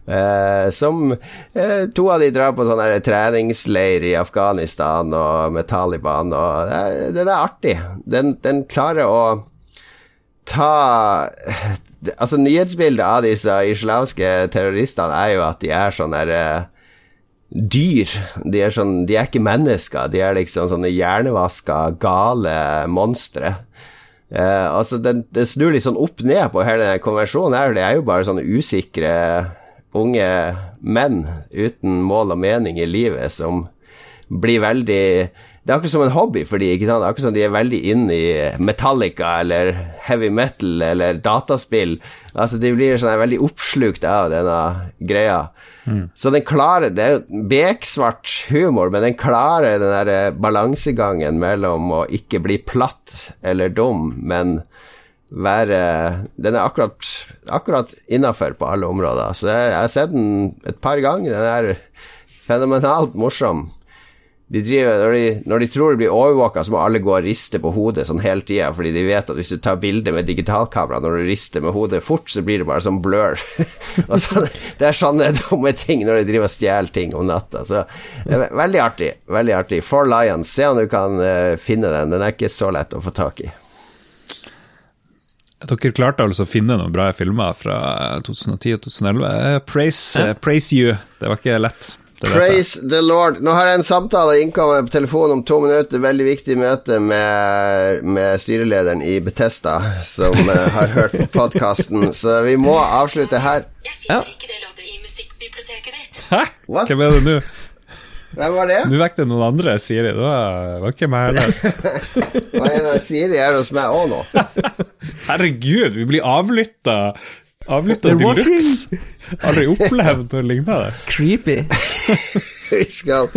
Eh, som eh, To av de drar på sånn treningsleir i Afghanistan og med Taliban, og det er, den er artig. Den, den klarer å ta [sighs] Altså, nyhetsbildet av disse islamske terroristene er jo at de er sånn der eh, dyr. De er, sånn, de er ikke mennesker, de er liksom sånne hjernevaska, gale monstre. Eh, altså, det, det snur litt sånn opp ned på hele denne konvensjonen her. Det er jo bare sånne usikre unge menn uten mål og mening i livet som blir veldig Det er akkurat som en hobby for de, ikke sant? Akkurat som de er veldig inne i Metallica eller heavy metal eller dataspill. Altså, de blir sånn veldig oppslukt av denne greia. Så den klarer Det er jo beksvart humor, men den klarer den der eh, balansegangen mellom å ikke bli platt eller dum, men være Den er akkurat, akkurat innafor på alle områder. Så jeg, jeg har sett den et par ganger. Den er fenomenalt morsom. De driver, når, de, når de tror de blir overvåka, så må alle gå og riste på hodet sånn hele tida, fordi de vet at hvis du tar bilde med digitalkamera når du rister med hodet fort, så blir det bare sånn blur. [laughs] og så, det er sånne dumme ting når de driver og stjeler ting om natta. Så er veldig artig. Veldig artig. For Lions, se om du kan uh, finne den. Den er ikke så lett å få tak i. Dere klarte altså å finne noen bra filmer fra 2010 og 2011. Uh, Praise, uh, praise you. Det var ikke lett. Det. Praise the Lord. Nå har jeg en samtale innkommet på telefonen om to minutter. Veldig viktig møte med, med styrelederen i Betesta, som eh, har hørt på podkasten. Så vi må avslutte her. Jeg finner ikke det loddet i musikkbiblioteket ditt. Hæ? What? Hvem er det nå? Hvem var det? Nå vekket noen andre, Siri. de. Det det var ikke meg heller. [laughs] Hva er det Siri er hos meg òg nå? [laughs] Herregud, vi blir avlytta. Avlytta de luxe. Aldri opplevd noe lignende. Creepy. [laughs] Vi skal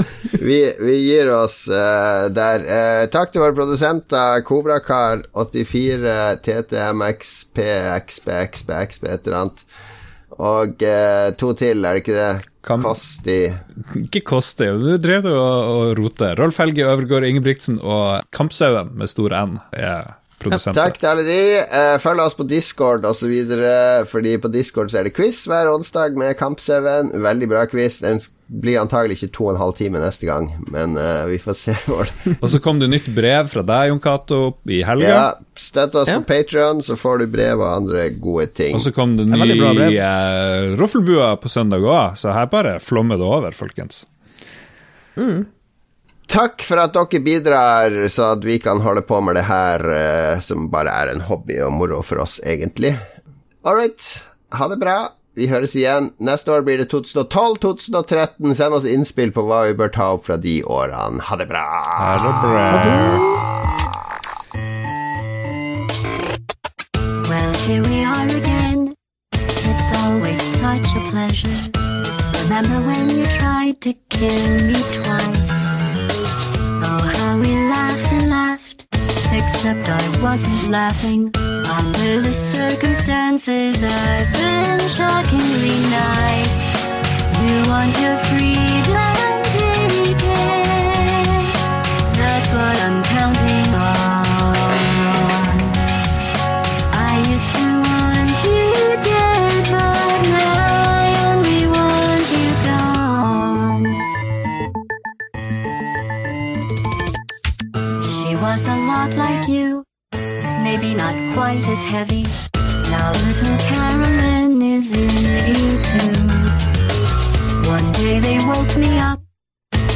Vi, vi gir oss uh, der. Uh, takk til våre produsenter Kobrakar84, TTMX, PXB, XB, XB, et eller annet. Og uh, to til, er det ikke det? Kan... Kosti Ikke Kosti, du drev du og, og rote. Rolf Helge Øvergård Ingebrigtsen og Kampsauen med stor N er produsenter. Takk til alle de. Eh, følg oss på Discord osv., fordi på Discord så er det quiz hver onsdag med Kamp7. Veldig bra quiz. Den blir antagelig ikke to og en halv time neste gang, men uh, vi får se [laughs] hvor Og så kom det nytt brev fra deg, Jon Cato, i helga. Ja, støtt oss Ja. på Patrion, så får du brev og andre gode ting. Og så kom det ny veldig bra brev. eh, Roffelbua på søndag òg, så her bare flommer det over, folkens. Takk for at dere bidrar, så at vi kan holde på med det her, eh, som bare er en hobby og moro for oss, egentlig. All right, ha det bra. Vi høres igjen. Neste år blir det 2012-2013. Send oss innspill på hva vi bør ta opp fra de årene. Ha det bra. Ha det bra. Well, here we are again. It's always such a pleasure. Remember when you tried to kill me twice? Oh, how we laughed and laughed. Except I wasn't laughing. Under the circumstances, I've been shockingly nice. You want your freedom, quite as heavy. Now little Carolyn is in YouTube. One day they woke me up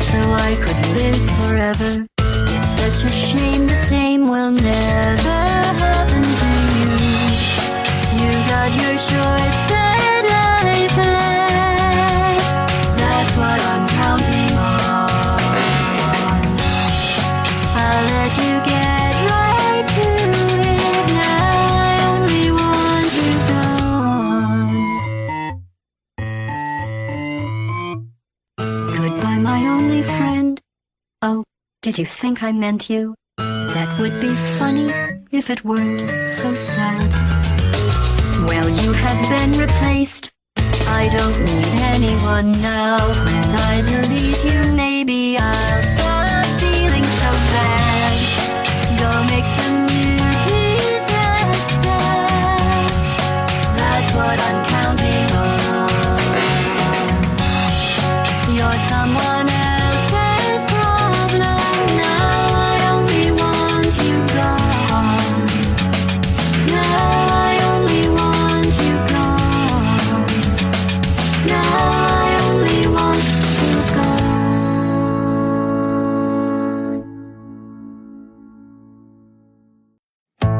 so I could live forever. It's such a shame the same will never happen to you. You got your shorts Oh, did you think I meant you? That would be funny if it weren't so sad. Well, you have been replaced. I don't need anyone now. When I delete you, maybe I'll stop feeling so bad. Go make some new disaster. That's what I'm counting